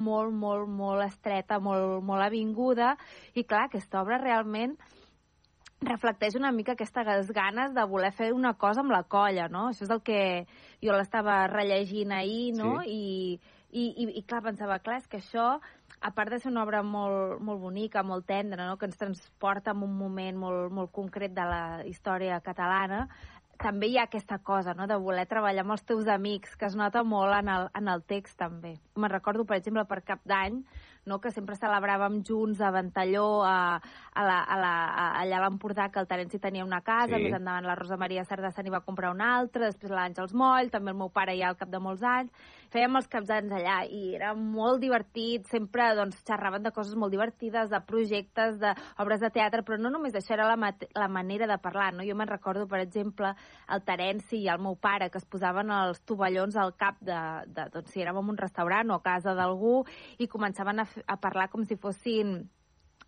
molt, molt, molt estreta, molt, molt avinguda, i clar, aquesta obra realment reflecteix una mica aquestes ganes de voler fer una cosa amb la colla, no? Això és el que jo l'estava rellegint ahir, no? Sí. I, i, i, i clar, pensava, clar, és que això, a part de ser una obra molt, molt bonica, molt tendra, no? que ens transporta en un moment molt, molt concret de la història catalana, també hi ha aquesta cosa, no?, de voler treballar amb els teus amics, que es nota molt en el, en el text, també. Me'n recordo, per exemple, per Cap d'Any, no?, que sempre celebràvem junts a Ventalló, a, a la, a la, a, allà a l'Empordà, que el Terenci tenia una casa, Sí. més endavant la Rosa Maria Cerdà se n'hi va comprar una altra, després l'Àngels Moll, també el meu pare ja al cap de molts anys. Fèiem els caps d'anys allà i era molt divertit, sempre doncs, xerraven de coses molt divertides, de projectes, d'obres de teatre, però no només això era la, la manera de parlar, no? Jo me'n recordo, per exemple, el Terenci i el meu pare, que es posaven els tovallons al cap de, de doncs, si érem en un restaurant o a casa d'algú i començaven a, a parlar com si fossin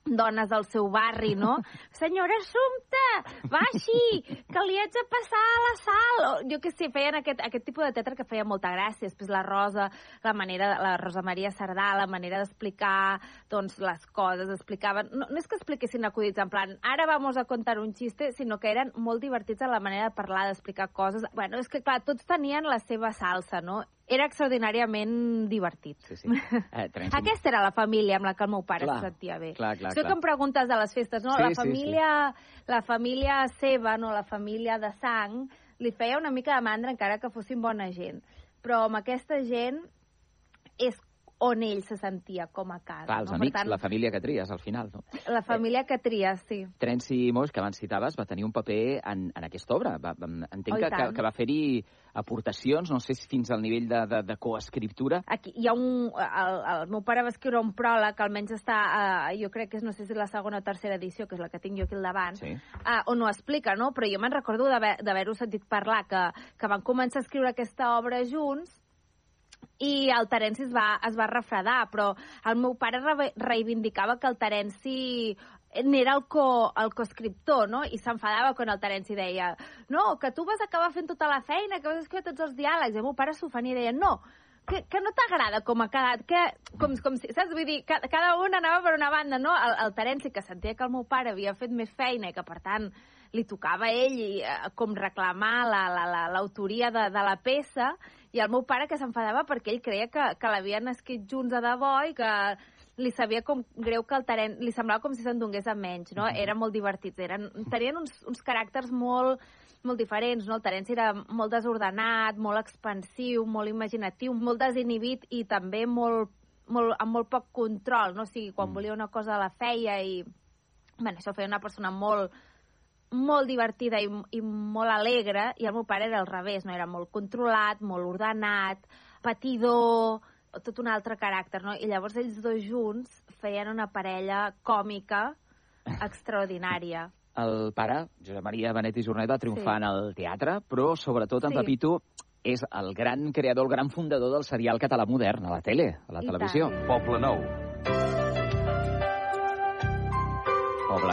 dones del seu barri, no? Senyora Assumpta, baixi, que li haig de passar a la sal. O, jo què sé, feien aquest, aquest tipus de teatre que feia molta gràcia. Després la Rosa, la manera, la Rosa Maria Cerdà, la manera d'explicar doncs, les coses, explicaven... No, no és que expliquessin acudits en plan, ara vamos a contar un xiste, sinó que eren molt divertits en la manera de parlar, d'explicar coses. Bueno, és que, clar, tots tenien la seva salsa, no? Era extraordinàriament divertit. Sí, sí. Eh, Aquesta era la família amb la que el meu pare Clar, se sentia bé. clar, clar, Això clar. que em preguntes de les festes, no? Sí, la, sí, família, la família seva, no? la família de sang, li feia una mica de mandra encara que fossin bona gent. Però amb aquesta gent és on ell se sentia com a casa. Clar, els no? amics, tant, la família que tries, al final, no? la família que tries, sí. Terenci Moix, que abans citaves, va tenir un paper en, en aquesta obra. Va, va, entenc Oh, que, que, que va fer-hi aportacions, no sé si fins al nivell de, de, de coescriptura. Aquí hi ha un... El, el meu pare va escriure un pròleg, que almenys està, uh, jo crec que és, no sé si la segona o tercera edició, que és la que tinc jo aquí al davant, Sí. uh, on ho explica, no? Però jo me'n recordo d'haver- d'haver-ho sentit parlar, que, que van començar a escriure aquesta obra junts, i el Terenci es va, es va refredar, però el meu pare re reivindicava que el Terenci n'era el, co, el coescriptor, no? I s'enfadava quan el Terenci deia no, que tu vas acabar fent tota la feina, que vas escriure tots els diàlegs. I el meu pare s'ofenia i deia no, que, que no t'agrada com ha quedat, que, com, com si, saps? Vull dir, cada, cada un anava per una banda, no? El, el Terenci, que sentia que el meu pare havia fet més feina i que, per tant, li tocava a ell i, eh, com reclamar l'autoria la, la, l'autoria de, de la peça, i el meu pare que s'enfadava perquè ell creia que, que l'havien escrit junts a debò i que li sabia com greu que el Terent... Li semblava com si se'n donés a menys, no? Eren molt divertits, eren, tenien uns, uns caràcters molt, molt diferents, no? El Terenci era molt desordenat, molt expansiu, molt imaginatiu, molt desinhibit i també molt, molt, amb molt poc control, no? O sigui, quan volia una cosa la feia i... Bé, això feia una persona molt, molt divertida i, i molt alegre, i el meu pare era al revés, no? Era molt controlat, molt ordenat, patidor, tot un altre caràcter, no? I llavors ells dos junts feien una parella còmica extraordinària. El pare, Josep Maria Benet i Jornet, va triomfar Sí. en el teatre, però sobretot en Sí. Pepito és el gran creador, el gran fundador del serial català modern, a la tele, a la I televisió. tant. Poble Nou.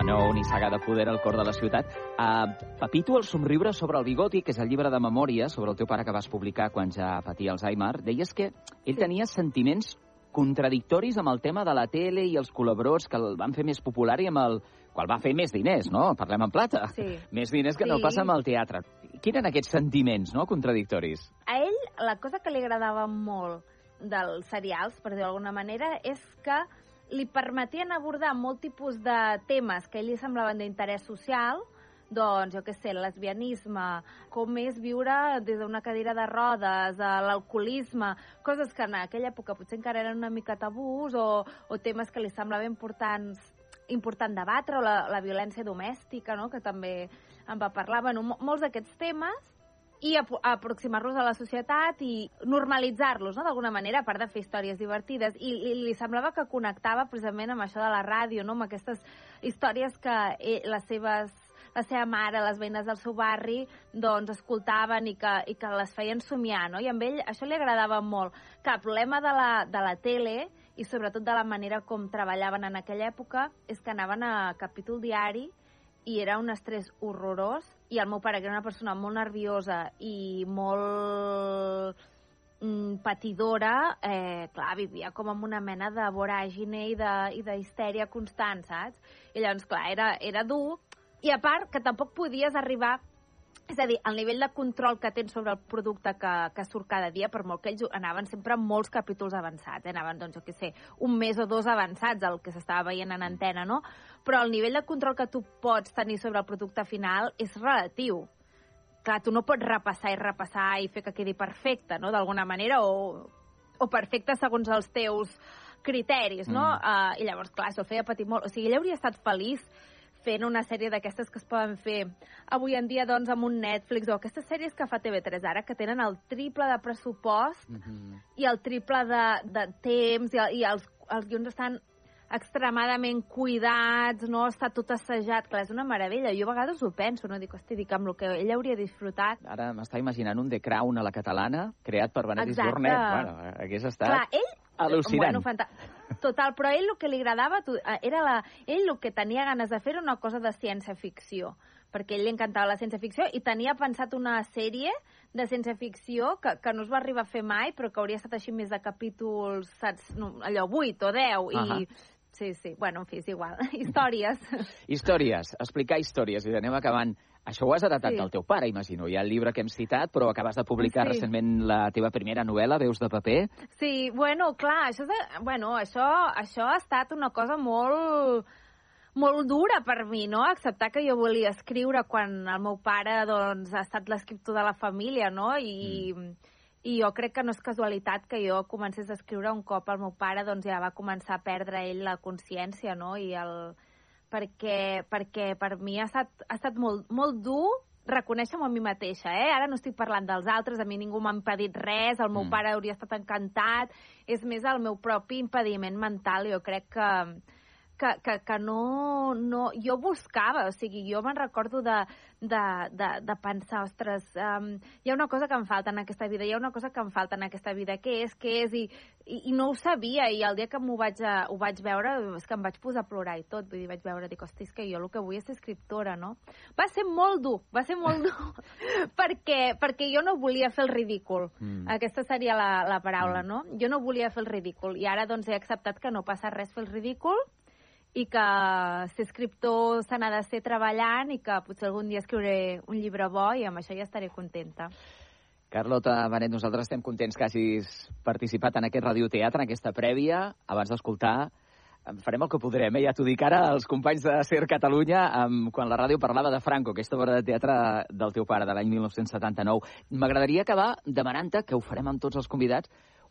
Nou, ni saga de poder al cor de la ciutat. Uh, Pepito, el somriure sobre el bigoti, que és el llibre de memòria sobre el teu pare que vas publicar quan ja patia Alzheimer, deies que ell Sí. tenia sentiments contradictoris amb el tema de la tele i els col·laboradors que el van fer més popular i amb el qual va fer més diners, no? Parlem en plata. Sí. Més diners que no Sí. passa amb el teatre. Quins eren aquests sentiments, no?, contradictoris. A ell, la cosa que li agradava molt dels serials, per dir-ho d'alguna manera, és que li permetien abordar molt tipus de temes que a ell li semblaven d'interès social, doncs, jo què sé, lesbianisme, com és viure des d'una cadira de rodes, eh, l'alcoholisme, coses que en aquella època potser encara eren una mica tabús, o, o temes que li semblava importants important debatre, o la, la violència domèstica, no?, que també en va parlar, bueno, mo- molts d'aquests temes, i aproximar-los a la societat i normalitzar-los, no?, d'alguna manera, a part de fer històries divertides. I li, li semblava que connectava precisament amb això de la ràdio, no?, amb aquestes històries que eh, les seves la seva mare, les veïnes del seu barri, doncs escoltaven i que, i que les feien somiar, no? I amb ell això li agradava molt. Que el problema de la, de la tele i sobretot de la manera com treballaven en aquella època és que anaven a capítol diari i era un estrès horrorós i el meu pare, que era una persona molt nerviosa i molt mm, patidora, eh, clar, vivia com amb una mena de voràgine i de, i de histèria constant, saps? I llavors, clar, era, era dur. I a part, que tampoc podies arribar és a dir, el nivell de control que tens sobre el producte que, que surt cada dia, per molt que ells anaven sempre molts capítols avançats, eh? anaven, doncs, jo què sé, un mes o dos avançats el que s'estava veient en antena, no? Però el nivell de control que tu pots tenir sobre el producte final és relatiu. Clar, tu no pots repassar i repassar i fer que quedi perfecte, no?, d'alguna manera, o, o perfecte segons els teus criteris, no? Mm. Uh, I llavors, clar, això el feia patir molt. O sigui, ell hauria estat feliç fent una sèrie d'aquestes que es poden fer avui en dia doncs amb un Netflix o aquestes sèries que fa TV3 ara que tenen el triple de pressupost mm -hmm. i el triple de, de temps i, i els, els guions estan extremadament cuidats, no? Està tot assajat. Clar, és una meravella. Jo a vegades ho penso, no? Dic, hosti, dic, amb el que ell hauria disfrutat. Ara m'està imaginant un The Crown a la catalana, creat per Benetis Jornet. Bueno, hagués estat... Clar, ell... Al·lucinant. Bueno, fanta... Total, però ell el que li agradava eh, era la... Ell el que tenia ganes de fer era una cosa de ciència-ficció perquè ell li encantava la ciència-ficció i tenia pensat una sèrie de ciència-ficció que, que no es va arribar a fer mai, però que hauria estat així més de capítols, saps, no, allò, 8 o 10, uh -huh. i Sí, sí. Bueno, en fi, és igual. històries. històries. Explicar històries. I anem acabant. Això ho has heretat sí. del teu pare, imagino. Hi ha el llibre que hem citat, però acabes de publicar sí. recentment la teva primera novel·la, Veus de paper. Sí, bueno, clar, això, és, bueno, això, això ha estat una cosa molt molt dura per mi, no? Acceptar que jo volia escriure quan el meu pare doncs, ha estat l'escriptor de la família, no? I, mm i jo crec que no és casualitat que jo comencés a escriure un cop el meu pare doncs, ja va començar a perdre ell la consciència, no? I el... perquè, perquè per mi ha estat, ha estat molt, molt dur reconèixer-m'ho a mi mateixa, eh? Ara no estic parlant dels altres, a mi ningú m'ha impedit res, el meu mm. pare hauria estat encantat, és més el meu propi impediment mental, jo crec que que, que, que no, no... Jo buscava, o sigui, jo me'n recordo de, de, de, de pensar, ostres, um, hi ha una cosa que em falta en aquesta vida, hi ha una cosa que em falta en aquesta vida, què és, què és, i, i, i no ho sabia, i el dia que m'ho vaig, a, ho vaig veure, és que em vaig posar a plorar i tot, vull dir, vaig veure, dic, hosti, que jo el que vull és ser escriptora, no? Va ser molt dur, va ser molt dur, perquè, perquè jo no volia fer el ridícul. Mm. Aquesta seria la, la paraula, mm. no? Jo no volia fer el ridícul, i ara doncs he acceptat que no passa res fer el ridícul, i que ser escriptor se n'ha de ser treballant i que potser algun dia escriuré un llibre bo i amb això ja estaré contenta. Carlota Benet, nosaltres estem contents que hagis participat en aquest radioteatre, en aquesta prèvia. Abans d'escoltar, farem el que podrem, eh? ja t'ho dic ara als companys de Ser Catalunya, amb, quan la ràdio parlava de Franco, aquesta obra de teatre del teu pare, de l'any 1979. M'agradaria acabar demanant-te, que ho farem amb tots els convidats,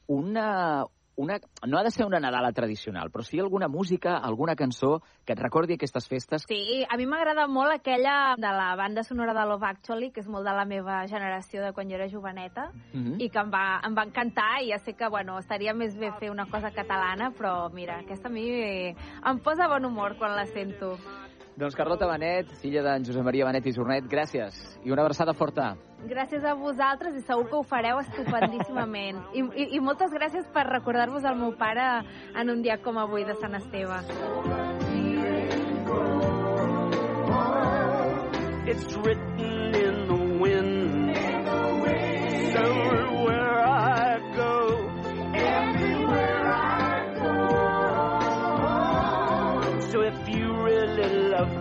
una, una, no ha de ser una Nadala tradicional, però sí alguna música, alguna cançó que et recordi aquestes festes. Sí, a mi m'agrada molt aquella de la banda sonora de Love Actually, que és molt de la meva generació de quan jo era joveneta, mm -hmm. i que em va, em va encantar, i ja sé que, bueno, estaria més bé fer una cosa catalana, però mira, aquesta a mi em posa bon humor quan la sento. Doncs Carlota Benet, filla d'en Josep Maria Benet i Jornet, gràcies i una abraçada forta. Gràcies a vosaltres i segur que ho fareu estupendíssimament. I, i, i moltes gràcies per recordar-vos el meu pare en un dia com avui de Sant Esteve. It's written in the wind, in the wind.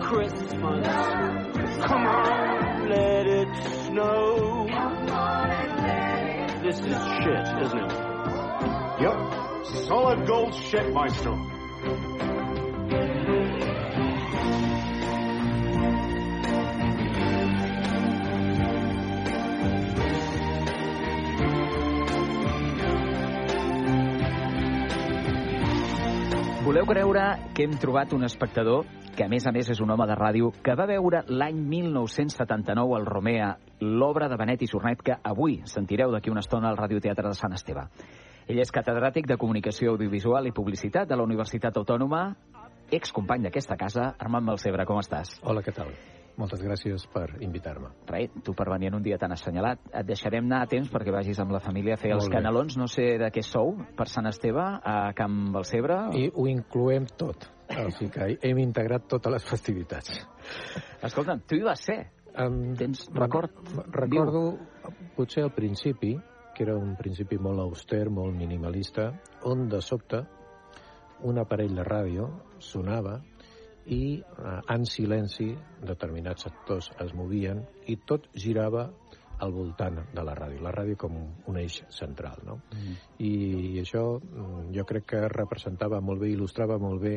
Christmas, come on, let it snow. This is shit, isn't it? Yep. Solid gold shit, Maestro. Voleu creure que hem trobat un espectador que a més a més és un home de ràdio, que va veure l'any 1979 al Romea l'obra de Benet i Sornet que avui sentireu d'aquí una estona al Radioteatre de Sant Esteve. Ell és catedràtic de Comunicació Audiovisual i Publicitat de la Universitat Autònoma, excompany d'aquesta casa, Armand Malcebre, com estàs? Hola, què tal? Moltes gràcies per invitar-me. Rai, tu per venir en un dia tan assenyalat. Et deixarem anar a temps perquè vagis amb la família a fer Molt els bé. canelons. No sé de què sou, per Sant Esteve, a Camp Balcebre. I ho incloem tot. O sigui que hem integrat totes les festivitats. Escolta, tu hi vas ser. Um, Tens record? Recordo, Diu. potser al principi, que era un principi molt auster, molt minimalista, on de sobte un aparell de ràdio sonava i eh, en silenci determinats sectors es movien i tot girava al voltant de la ràdio, la ràdio com un eix central, no? Mm. I, I això mm, jo crec que representava molt bé, il·lustrava molt bé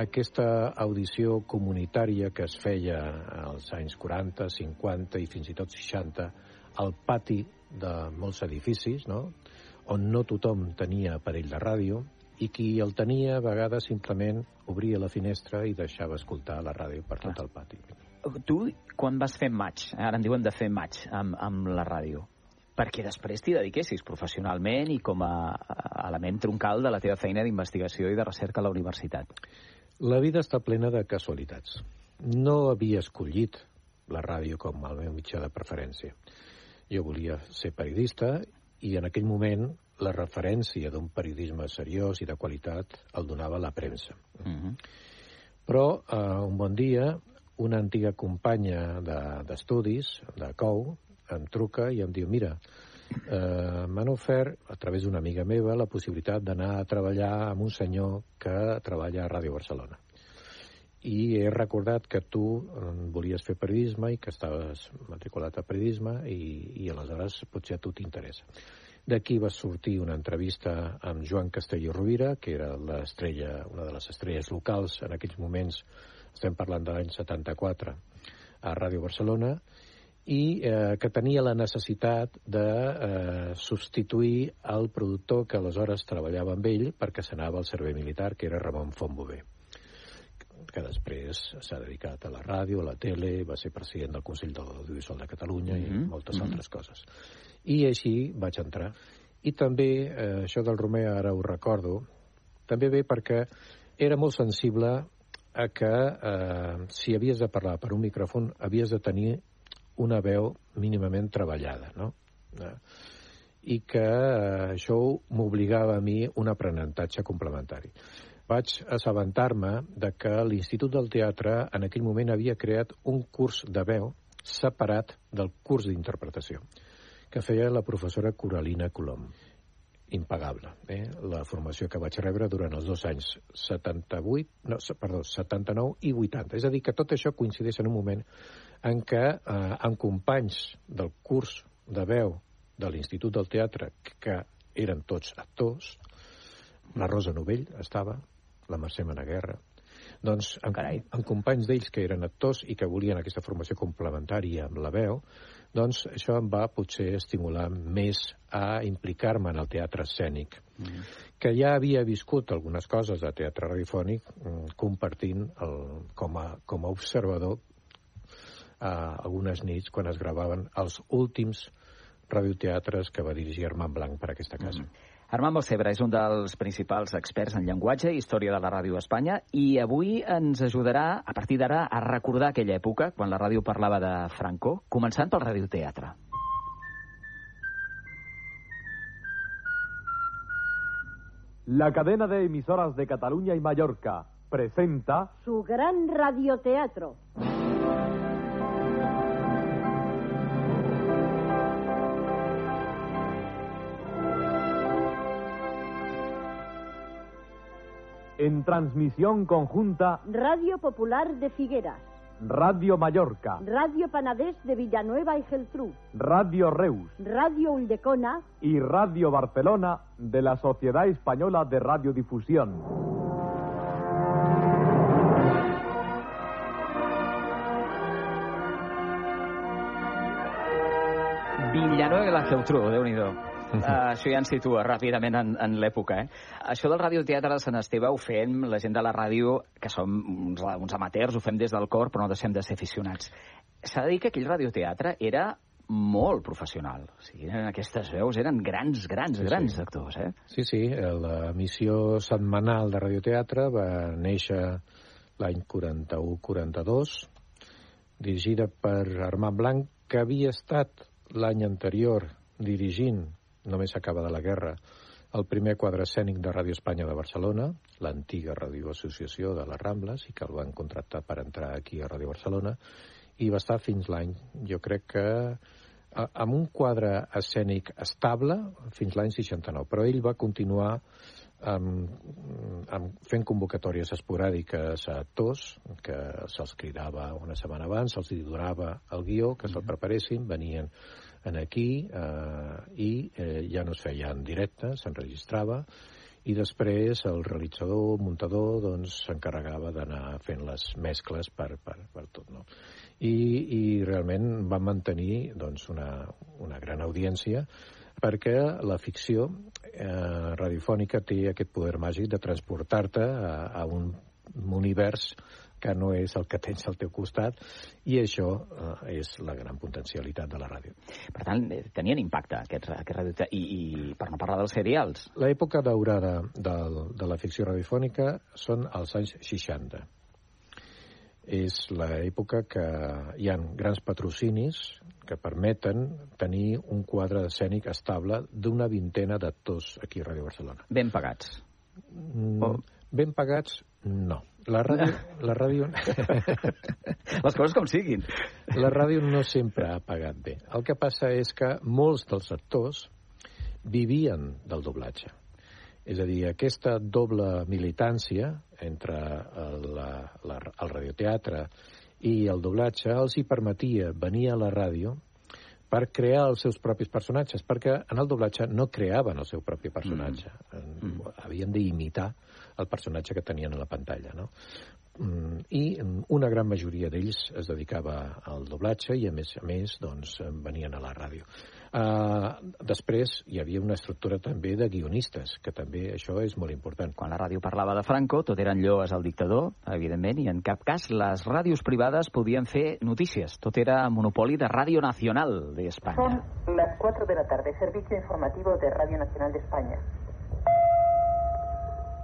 aquesta audició comunitària que es feia als anys 40, 50 i fins i tot 60 al pati de molts edificis, no? on no tothom tenia aparell de ràdio, i qui el tenia a vegades simplement obria la finestra i deixava escoltar la ràdio per Clar. tot el pati. Tu, quan vas fer maig, ara en diuen de fer maig amb, amb la ràdio, perquè després t'hi dediquessis professionalment i com a element troncal de la teva feina d'investigació i de recerca a la universitat. La vida està plena de casualitats. No havia escollit la ràdio com el meu mitjà de preferència. Jo volia ser periodista i en aquell moment la referència d'un periodisme seriós i de qualitat el donava la premsa. Uh mhm. -huh. Però eh, un bon dia una antiga companya d'estudis, de, de COU, em truca i em diu, mira, eh, m'han ofert, a través d'una amiga meva, la possibilitat d'anar a treballar amb un senyor que treballa a Ràdio Barcelona. I he recordat que tu volies fer periodisme i que estaves matriculat a periodisme i, i aleshores potser a tu t'interessa. D'aquí va sortir una entrevista amb Joan Castelló Rovira, que era l'estrella, una de les estrelles locals en aquells moments, estem parlant de l'any 74, a Ràdio Barcelona, i eh, que tenia la necessitat de eh, substituir el productor que aleshores treballava amb ell perquè s'anava al servei militar, que era Ramon Fontbové que després s'ha dedicat a la ràdio, a la tele, va ser president del Consell de l'Audiovisual de Catalunya mm -hmm. i mm-hmm. moltes mm -hmm. altres coses. I així vaig entrar. I també, eh, això del Romea ara ho recordo, també bé perquè era molt sensible a que eh, si havies de parlar per un micròfon havies de tenir una veu mínimament treballada, no? Eh, I que eh, això m'obligava a mi un aprenentatge complementari. Vaig assabentar-me de que l'Institut del Teatre en aquell moment havia creat un curs de veu separat del curs d'interpretació que feia la professora Coralina Colom. Impagable, eh? la formació que vaig rebre durant els dos anys 78, no, perdó, 79 i 80. És a dir, que tot això coincideix en un moment en què eh, amb companys del curs de veu de l'Institut del Teatre, que eren tots actors, la Rosa Novell estava, la Mercè Managuerra, doncs amb, amb companys d'ells que eren actors i que volien aquesta formació complementària amb la veu, doncs això em va potser estimular més a implicar-me en el teatre escènic, mm. que ja havia viscut algunes coses de teatre radiofònic mm, compartint el, com, a, com a observador a algunes nits quan es gravaven els últims radioteatres que va dirigir Armand Blanc per aquesta casa. Mm. Armand Balcebre és un dels principals experts en llenguatge i història de la ràdio a Espanya i avui ens ajudarà, a partir d'ara, a recordar aquella època, quan la ràdio parlava de Franco, començant pel radioteatre. La cadena de emisoras de Cataluña y Mallorca presenta su gran radioteatro. En transmisión conjunta Radio Popular de Figueras. Radio Mallorca. Radio Panadés de Villanueva y Geltrú. Radio Reus. Radio Uldecona. Y Radio Barcelona de la Sociedad Española de Radiodifusión. Villanueva y la Geltrú, de unido. Uh, això ja ens situa ràpidament en, en l'època. Eh? Això del radioteatre de Sant Esteve ho fem, la gent de la ràdio, que som uns, uns amateurs, ho fem des del cor, però no deixem de ser aficionats. S'ha de dir que aquell radioteatre era molt professional. O sigui, aquestes veus eren grans, grans, sí, grans sí. actors, eh? Sí, sí. La missió setmanal de radioteatre va néixer l'any 41-42, dirigida per Armand Blanc, que havia estat l'any anterior dirigint només acaba de la guerra, el primer quadre escènic de Ràdio Espanya de Barcelona, l'antiga Ràdio Associació de les Rambles, i que el van contractar per entrar aquí a Ràdio Barcelona, i va estar fins l'any, jo crec que a- amb un quadre escènic estable fins l'any 69, però ell va continuar amb, amb, fent convocatòries esporàdiques a actors, que se'ls cridava una setmana abans, se'ls hi donava el guió, que se'l preparessin, venien en aquí eh, i eh, ja no es feia en directe, s'enregistrava, i després el realitzador, el muntador, doncs s'encarregava d'anar fent les mescles per, per, per tot, no? I, i realment van mantenir doncs, una, una gran audiència perquè la ficció eh, radiofònica té aquest poder màgic de transportar-te a, a un univers que no és el que tens al teu costat, i això eh, és la gran potencialitat de la ràdio. Per tant, eh, tenien impacte aquests, aquests ràdio... I, I per no parlar dels serials. L'època daurada del, de la ficció radiofònica són els anys 60. És l'època que hi ha grans patrocinis que permeten tenir un quadre escènic estable d'una vintena d'actors aquí a Ràdio Barcelona. Ben pagats. Mm. Ben pagats, no. La ràdio, la ràdio, Les coses com siguin. la ràdio no sempre ha pagat bé. El que passa és que molts dels actors vivien del doblatge. És a dir, aquesta doble militància entre el, la, la, el radioteatre i el doblatge els hi permetia venir a la ràdio per crear els seus propis personatges, perquè en el doblatge no creaven el seu propi personatge. Mm. Havien d'imitar el personatge que tenien a la pantalla, no? Mm, I mm, una gran majoria d'ells es dedicava al doblatge i, a més a més, doncs, venien a la ràdio. Uh, després hi havia una estructura també de guionistes, que també això és molt important. Quan la ràdio parlava de Franco, tot eren lloes al dictador, evidentment, i en cap cas les ràdios privades podien fer notícies. Tot era monopoli de Ràdio Nacional de Son Espanya. las 4 de la tarde, servicio informativo de Radio Nacional de España.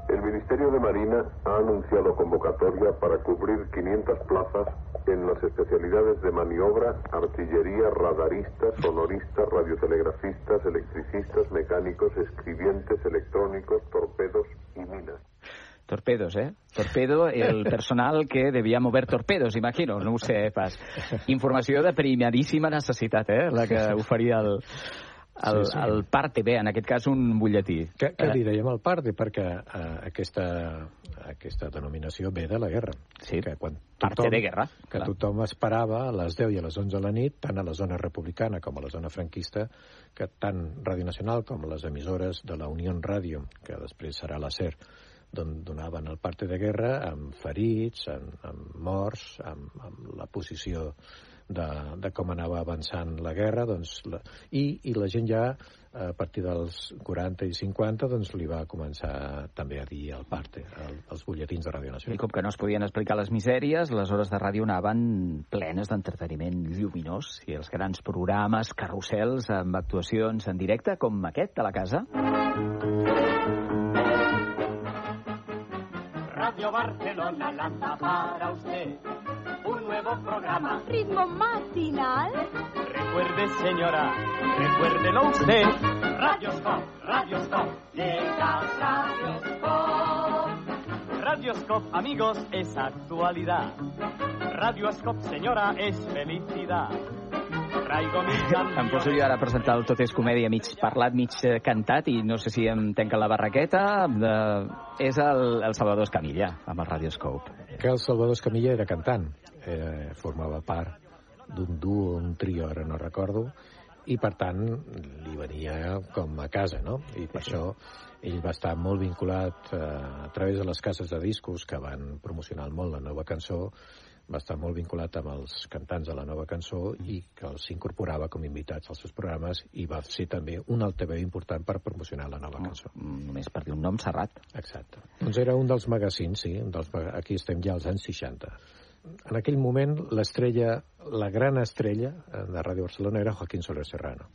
El Ministerio de Marina ha anunciado convocatoria para cubrir 500 plazas en las especialidades de maniobra, artillería, radaristas, sonoristas, radiotelegrafistas, electricistas, mecánicos, escribientes, electrónicos, torpedos y minas. Torpedos, eh? Torpedo, el personal que devia mover torpedos, imagino, no ho sé pas. Informació de primeríssima necessitat, eh? La que oferia el, el, Sí, sí. el parte, bé, en aquest cas un butlletí. Que, que Eh, li dèiem al parte, perquè eh, aquesta, aquesta denominació ve de la guerra. Sí, que quan parte de guerra, Que clar. tothom esperava a les 10 i a les 11 de la nit, tant a la zona republicana com a la zona franquista, que tant Ràdio Nacional com les emissores de la Unió Ràdio, que després serà la SER, don, donaven el parte de guerra amb ferits, amb, amb morts, amb, amb la posició de, de com anava avançant la guerra, doncs, la, i, i la gent ja, a partir dels 40 i 50, doncs li va començar també a dir el parte, el, els butlletins de Ràdio I Nacional. com que no es podien explicar les misèries, les hores de ràdio anaven plenes d'entreteniment lluminós i els grans programes, carrusels, amb actuacions en directe, com aquest de la casa. Radio Barcelona lanza para usted un nuevo programa. Ritmo matinal. Recuerde, señora, recuérdelo usted. Radioscop, Radioscop, llega Radioscop. Radioscop, amigos, es actualidad. Radioscop, señora, es felicidad. Em poso jo ara a presentar el Tot és comèdia mig parlat, mig eh, cantat, i no sé si em tanca la barraqueta. De... És el, el Salvador Escamilla, amb el Radioscope. que el Salvador Escamilla era cantant, eh, formava part d'un duo, un trio, ara no recordo, i per tant li venia com a casa, no? I per això ell va estar molt vinculat eh, a través de les cases de discos que van promocionar molt la nova cançó, va estar molt vinculat amb els cantants de la nova cançó i que els incorporava com invitats als seus programes i va ser també un altaveu important per promocionar la nova cançó. Mm, Només per dir un nom, Serrat. Exacte. Doncs era un dels magazins, sí, un dels, aquí estem ja als anys 60. En aquell moment, l'estrella, la gran estrella eh, de Ràdio Barcelona era Joaquín Soler Serrano.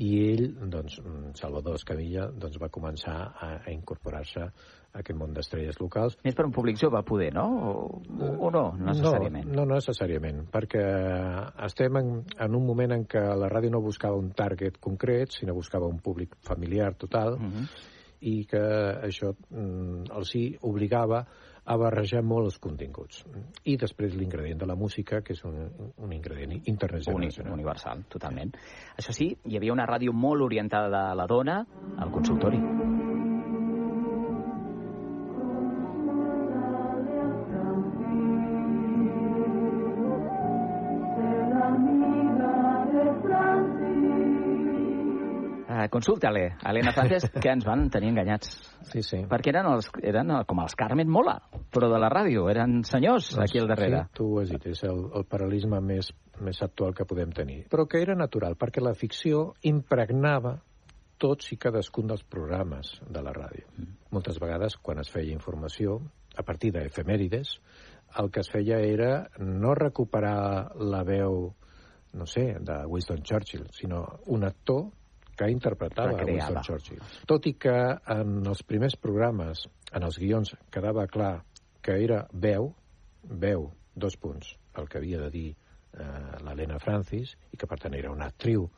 I ell, doncs, mm, Salvador Escamilla, doncs, va començar a, a incorporar-se aquest món d'estrelles locals. Més per un públic jove, poder, no? O, o no, necessàriament? No, no necessàriament, perquè estem en, en un moment en què la ràdio no buscava un target concret, sinó buscava un públic familiar total, Mhm. i que això mm, els hi obligava a barrejar molt els continguts. I després l'ingredient de la música, que és un, un ingredient Uni intergeneracional. universal, totalment. Això sí, hi havia una ràdio molt orientada a la dona, al consultori. Consulta-le, Helena Frances, que ens van tenir enganyats. Sí, sí. Perquè eren, els, eren com els Carmen Mola, però de la ràdio. Eren senyors aquí al darrere. Sí, tu ho has dit, és el, el paral·lelisme més, més actual que podem tenir. Però que era natural, perquè la ficció impregnava tots i cadascun dels programes de la ràdio. Mm. Moltes vegades, quan es feia informació, a partir d'efemèrides, el que es feia era no recuperar la veu, no sé, de Winston Churchill, sinó un actor que interpretava Recreava. Winston Churchill. Tot i que en els primers programes, en els guions, quedava clar que era veu, veu, dos punts, el que havia de dir eh, l'Helena Francis, i que per tant era una actriu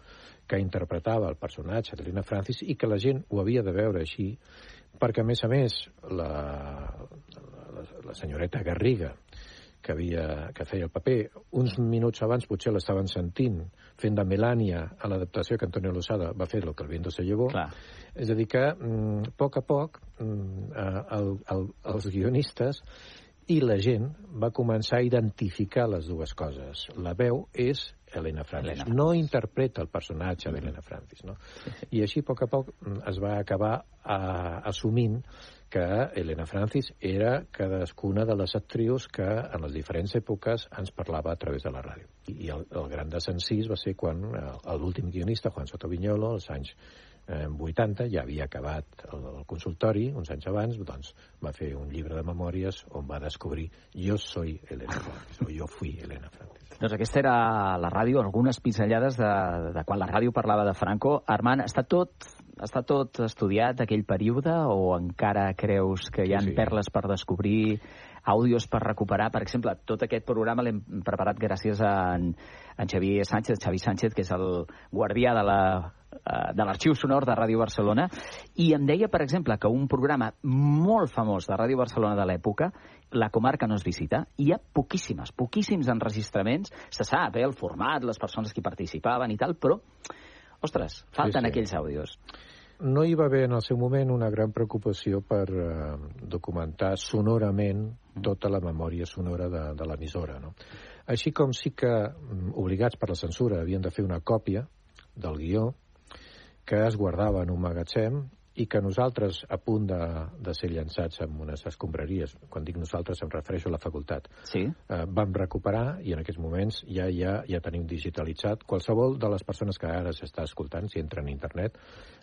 que interpretava el personatge d'Helena Francis i que la gent ho havia de veure així, perquè a més a més la, la, la senyoreta Garriga, que, havia, que feia el paper, uns minuts abans potser l'estaven sentint fent de Melania a l'adaptació que Antonio Lozada va fer el que el viento se llevó. Clar. És a dir que, mm, a poc a poc, mm, el, el, els guionistes i la gent va començar a identificar les dues coses. La veu és Helena Francis. Helena No interpreta el personatge d'Helena Francis. No? I així, a poc a poc, mm, es va acabar a, assumint que Helena Francis era cadascuna de les actrius que en les diferents èpoques ens parlava a través de la ràdio. I, el, el gran desencís va ser quan eh, l'últim guionista, Juan Soto Viñolo, als anys eh, 80, ja havia acabat el, el consultori, uns anys abans, doncs va fer un llibre de memòries on va descobrir Jo soy Elena Francis, o Jo fui Elena Francis. Doncs aquesta era la ràdio, algunes pinzellades de, de quan la ràdio parlava de Franco. Armand, està tot, està tot estudiat aquell període o encara creus que hi ha Sí, sí, perles per descobrir, àudios per recuperar? Per exemple, tot aquest programa l'hem preparat gràcies a en, en Xavier Sánchez, Xavi Sánchez, que és el guardià de la de l'arxiu sonor de Ràdio Barcelona, i em deia, per exemple, que un programa molt famós de Ràdio Barcelona de l'època, la comarca no es visita, hi ha poquíssimes, poquíssims enregistraments, se sap, eh, el format, les persones que hi participaven i tal, però, ostres, falten sí. aquells àudios. No hi va haver en el seu moment una gran preocupació per eh, documentar sonorament tota la memòria sonora de, de l'emissora. No? Així com sí que, mm, obligats per la censura, havien de fer una còpia del guió que es guardava en un magatzem i que nosaltres, a punt de, de ser llançats en unes escombraries, quan dic nosaltres em refereixo a la facultat, Sí? eh, vam recuperar i en aquests moments ja, ja, ja tenim digitalitzat. Qualsevol de les persones que ara s'està escoltant, si entren a internet,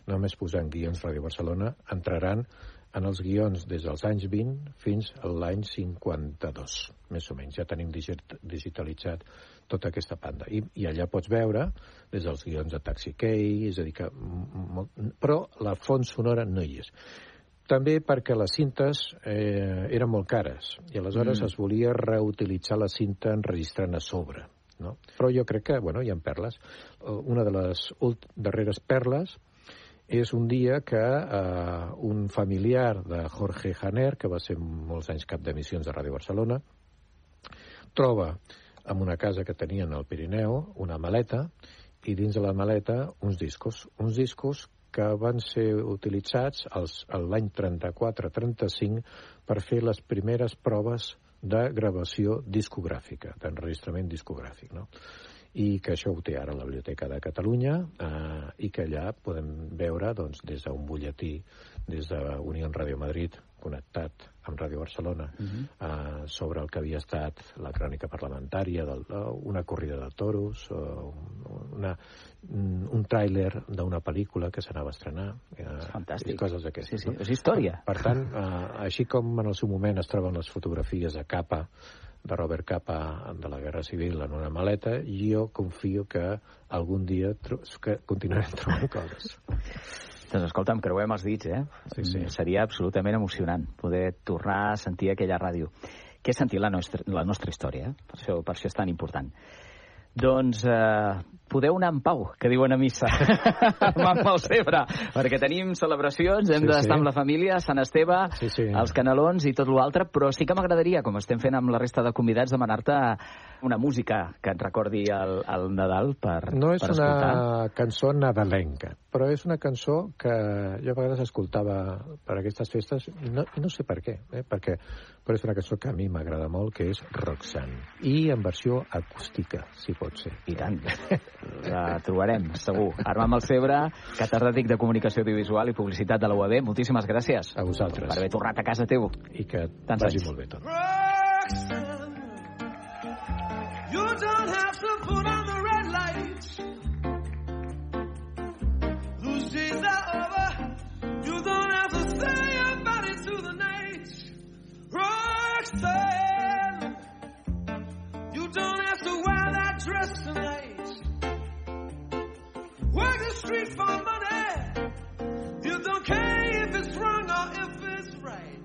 només posant guions Ràdio Barcelona, entraran en els guions des dels anys 20 fins a l'any 52, més o menys. Ja tenim digit digitalitzat tota aquesta banda. I, I allà pots veure des dels guions de Taxi Key, és a dir que... m- m- Però la font sonora no hi és. També perquè les cintes eh, eren molt cares i aleshores Mm. es volia reutilitzar la cinta enregistrant a sobre. No? Però jo crec que, bueno, hi ha perles. Una de les darreres perles és un dia que eh, un familiar de Jorge Janer, que va ser molts anys cap d'emissions de Ràdio Barcelona, troba en una casa que tenien al Pirineu una maleta i dins de la maleta uns discos, uns discos que van ser utilitzats l'any 34-35 per fer les primeres proves de gravació discogràfica, d'enregistrament discogràfic, no? I que això ho té ara la Biblioteca de Catalunya eh, i que allà podem veure doncs, des d'un butlletí, des de Unió Ràdio Madrid connectat amb Ràdio Barcelona Uh -huh. eh, sobre el que havia estat la crònica parlamentària, del, eh, una corrida de toros, eh, una, un un tràiler d'una pel·lícula que s'anava a estrenar, eh, fantàstic. i coses d'aquestes. Sí, sí, no? és història. Per tant, eh, així com en el seu moment es troben les fotografies de Capa, de Robert Capa de la Guerra Civil en una maleta, jo confio que algun dia tro que continuarem trobant coses. Doncs escolta, em creuem els dits, eh? Sí, sí. Seria absolutament emocionant poder tornar a sentir aquella ràdio. Que és sentir la nostra, la nostra història, eh? Per això, per això és tan important. Doncs, eh, podeu anar en pau, que diuen a missa, amb el cebre, perquè tenim celebracions, hem Sí, d'estar sí. amb la família, Sant Esteve, Sí, sí. els canelons i tot l'altre, però sí que m'agradaria, com estem fent amb la resta de convidats, demanar-te una música que et recordi el, el Nadal per, No és per escoltar. una cançó nadalenca, però és una cançó que jo a vegades escoltava per aquestes festes no, no sé per què, eh? perquè, però és una cançó que a mi m'agrada molt, que és Roxanne, i en versió acústica, si pot ser. I tant. La trobarem, segur. Armam el Cebre, catedràtic de Comunicació Audiovisual i Publicitat de la UAB. Moltíssimes gràcies A vosaltres. per haver tornat a casa teu. I que Tants vagi anys. molt bé tot. You don't have to put on the red lights. Those days are over. You don't have to say your body to the night. Roxanne, you don't have to wear that dress tonight. Work the street for money. You don't care if it's wrong or if it's right.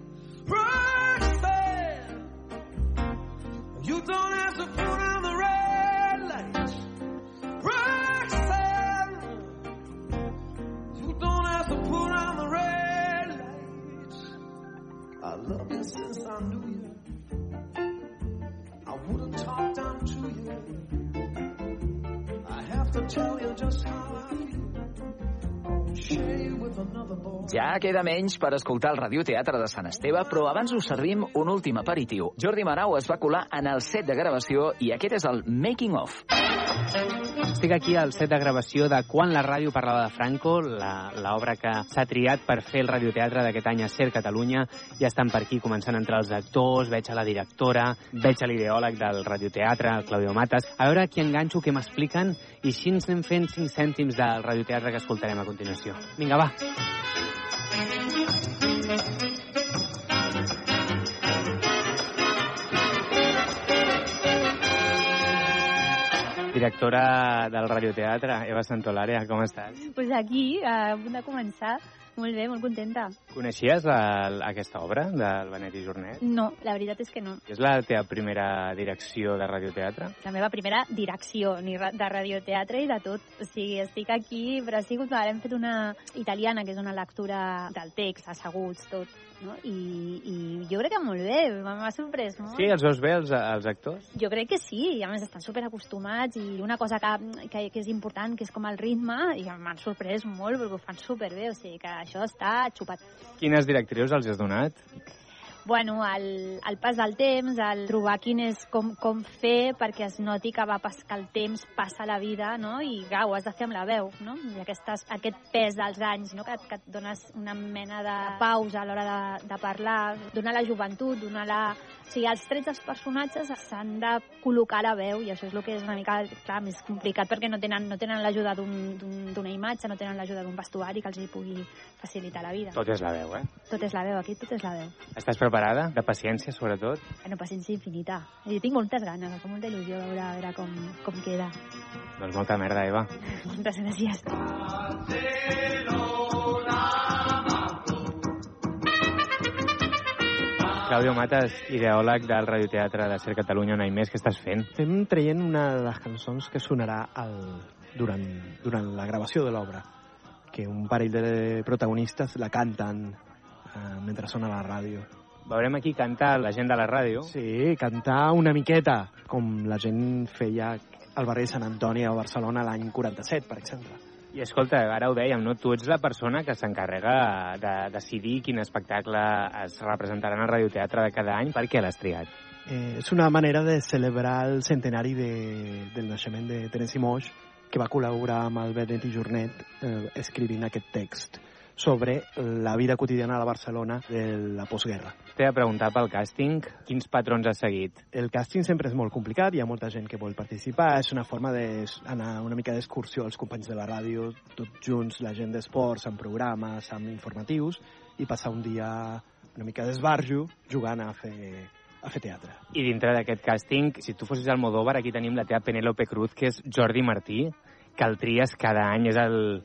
Roxanne. You don't have to put on the red lights. Roxanne. You don't have to put on the red lights. I love you since I knew you. I wouldn't talk down to you. I have to tell you just how I feel. Ja queda menys per escoltar el radioteatre de Sant Esteve, però abans us servim un últim aperitiu. Jordi Marau es va colar en el set de gravació i aquest és el Making of. Estic aquí al set de gravació de Quan la ràdio parlava de Franco, l'obra que s'ha triat per fer el radioteatre d'aquest any a Ser Catalunya. Ja estan per aquí començant a entrar els actors, veig a la directora, veig a l'ideòleg del radioteatre, el Claudio Matas. A veure qui enganxo, què m'expliquen, i així ens anem fent 5 cèntims del radioteatre que escoltarem a continuació. Vinga, va. Directora del radioteatre, Eva Santolària, com estàs? pues aquí, a punt de començar. Molt bé, molt contenta. Coneixies la, aquesta obra del Benet i Jornet? No, la veritat és que no. És la teva primera direcció de radioteatre? La meva primera direcció ni de radioteatre i de tot. O sigui, estic aquí, però sigut, ara hem fet una italiana, que és una lectura del text, asseguts, tot. No? I, I jo crec que molt bé, m'ha sorprès molt. Sí, els veus bé, els, els actors? Jo crec que sí, i a més estan super acostumats i una cosa que, que, que és important, que és com el ritme, i m'han sorprès molt perquè ho fan superbé, o sigui que això està xupat. Quines directrius els has donat? Bueno, el, el pas del temps, el trobar quin és com, com fer perquè es noti que va pas, que el temps passa la vida, no? I clar, ho has de fer amb la veu, no? I aquestes, aquest pes dels anys, no? Que, que et dones una mena de pausa a l'hora de, de parlar, donar la joventut, donar la... O sigui, els trets dels personatges s'han de col·locar a la veu i això és el que és una mica, clar, més complicat perquè no tenen, no tenen l'ajuda d'un- d'un- d'una imatge, no tenen l'ajuda d'un vestuari que els hi pugui facilitar la vida. Tot és la veu, eh? Tot és la veu, aquí tot és la veu. Estàs preparada? De paciència, sobretot? Bueno, paciència infinita. Jo tinc moltes ganes, em fa molta il·lusió veure, a veure com, com queda. Doncs molta merda, Eva. Moltes gràcies. Claudio Matas, ideòleg del radioteatre de Ser Catalunya un any més, què estàs fent? Estem traient una de les cançons que sonarà al, durant, durant la gravació de l'obra, que un parell de protagonistes la canten eh, mentre sona a la ràdio. Veurem aquí cantar la gent de la ràdio. Sí, cantar una miqueta, com la gent feia al barri de Sant Antoni a Barcelona l'any 47, per exemple. I escolta, ara ho dèiem, no? Tu ets la persona que s'encarrega de decidir quin espectacle es representarà en el radioteatre de cada any. Per què l'has triat? Eh, és una manera de celebrar el centenari de, del naixement de Terence Moix, que va col·laborar amb el Benet i Jornet eh, escrivint aquest text sobre la vida quotidiana de Barcelona de la postguerra. T'he de preguntar pel càsting, quins patrons has seguit? El càsting sempre és molt complicat, hi ha molta gent que vol participar, és una forma d'anar una mica d'excursió als companys de la ràdio, tots junts, la gent d'esports, amb programes, amb informatius, i passar un dia una mica d'esbarjo jugant a fer, a fer teatre. I dintre d'aquest càsting, si tu fossis al Modóvar, aquí tenim la teva Penélope Cruz, que és Jordi Martí, que el tries cada any, és el,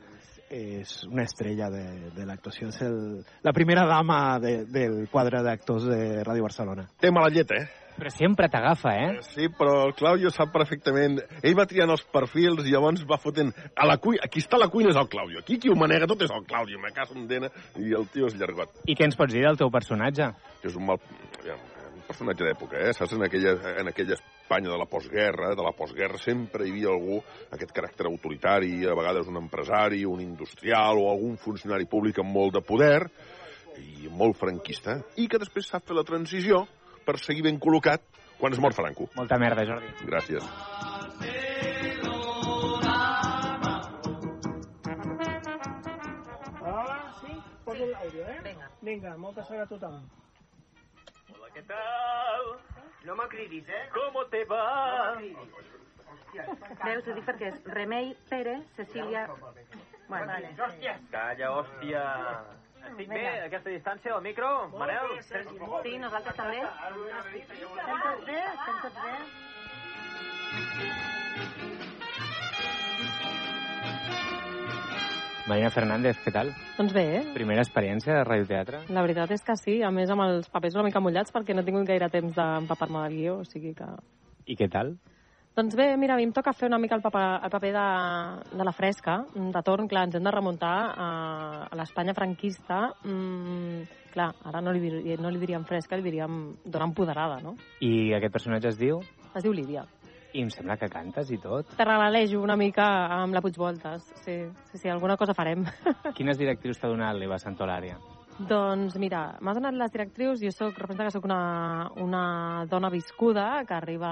és una estrella de, de l'actuació. És el, la primera dama de, del quadre d'actors de Ràdio Barcelona. Té mala llet, eh? Però sempre t'agafa, eh? Sí, però el Claudio sap perfectament... Ell va triant els perfils i llavors va fotent... A la cuina, aquí està la cuina és el Claudio. Aquí qui ho manega tot és el Claudio. Me caso en dena i el tio és llargot. I què ens pots dir del teu personatge? És un mal... Un personatge d'època, eh? Saps, en aquella, en aquella Espanya de la postguerra, de la postguerra sempre hi havia algú, aquest caràcter autoritari, a vegades un empresari, un industrial o algun funcionari públic amb molt de poder i molt franquista, i que després sap fer la transició per seguir ben col·locat quan es mor Franco. Molta merda, Jordi. Gràcies. Hola, sí? Poso l'àudio, eh? Vinga. Vinga, molta sort a tothom. ¿Qué tal? No me cridis, eh? ¿Cómo te va? Veus, ho dic perquè és Remei, Pere, Cecília... Bueno, vale. Calla, hòstia. Estic bé, a aquesta distància del micro? Manel? Sí, nosaltres també. Estem tots bé? Estem tots bé? Marina Fernández, què tal? Doncs bé, eh? Primera experiència de radioteatre? La veritat és que sí, a més amb els papers una mica mullats perquè no he tingut gaire temps d'empapar-me del guió, o sigui que... I què tal? Doncs bé, mira, a mi em toca fer una mica el paper, el paper de, de la fresca, de torn, clar, ens hem de remuntar a, a l'Espanya franquista. Mm, clar, ara no li, no li diríem fresca, li diríem dona empoderada, no? I aquest personatge es diu? Es diu Lídia. I em sembla que cantes i tot. Te relalejo una mica amb la Puigvoltes. Sí, sí, sí, alguna cosa farem. Quines directrius t'ha donat l'Eva Santolària? Doncs mira, m'ha donat les directrius, jo soc, representa que sóc una, una dona viscuda que arriba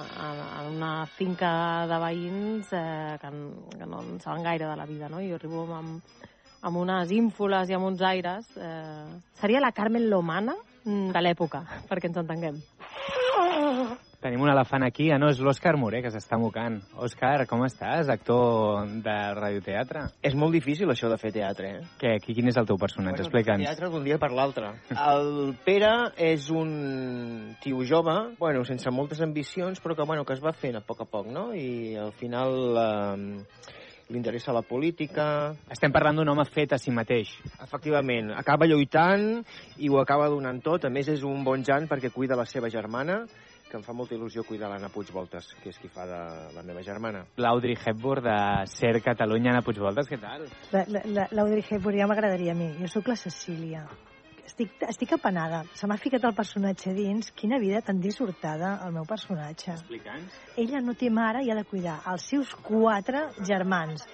a, a una finca de veïns eh, que, que no en saben gaire de la vida, no? Jo arribo amb, amb unes ínfoles i amb uns aires. Eh, seria la Carmen Lomana mm, de l'època, perquè ens entenguem. Tenim un elefant aquí, ah, no, és l'Òscar Moré, que s'està mocant. Òscar, com estàs, actor de radioteatre? És molt difícil, això de fer teatre, eh? Què, qui, quin és el teu personatge? Explica'ns. Teatre d'un dia per l'altre. El Pere és un tio jove, bueno, sense moltes ambicions, però que, bueno, que es va fent a poc a poc, no? I al final eh, li interessa la política... Estem parlant d'un home fet a si mateix. Efectivament, acaba lluitant i ho acaba donant tot. A més, és un bon jan perquè cuida la seva germana, que em fa molta il·lusió cuidar l'Anna Puigvoltes, que és qui fa de la meva germana. L'Audrey Hepburn de Ser Catalunya, Anna Puigvoltes, què tal? La- la- la- L'Audrey Hepburn ja m'agradaria a mi. Jo sóc la Cecília. Estic, estic apenada. Se m'ha ficat el personatge dins. Quina vida tan dissortada, el meu personatge. Explica'ns. Ella no té mare i ha de cuidar els seus quatre germans.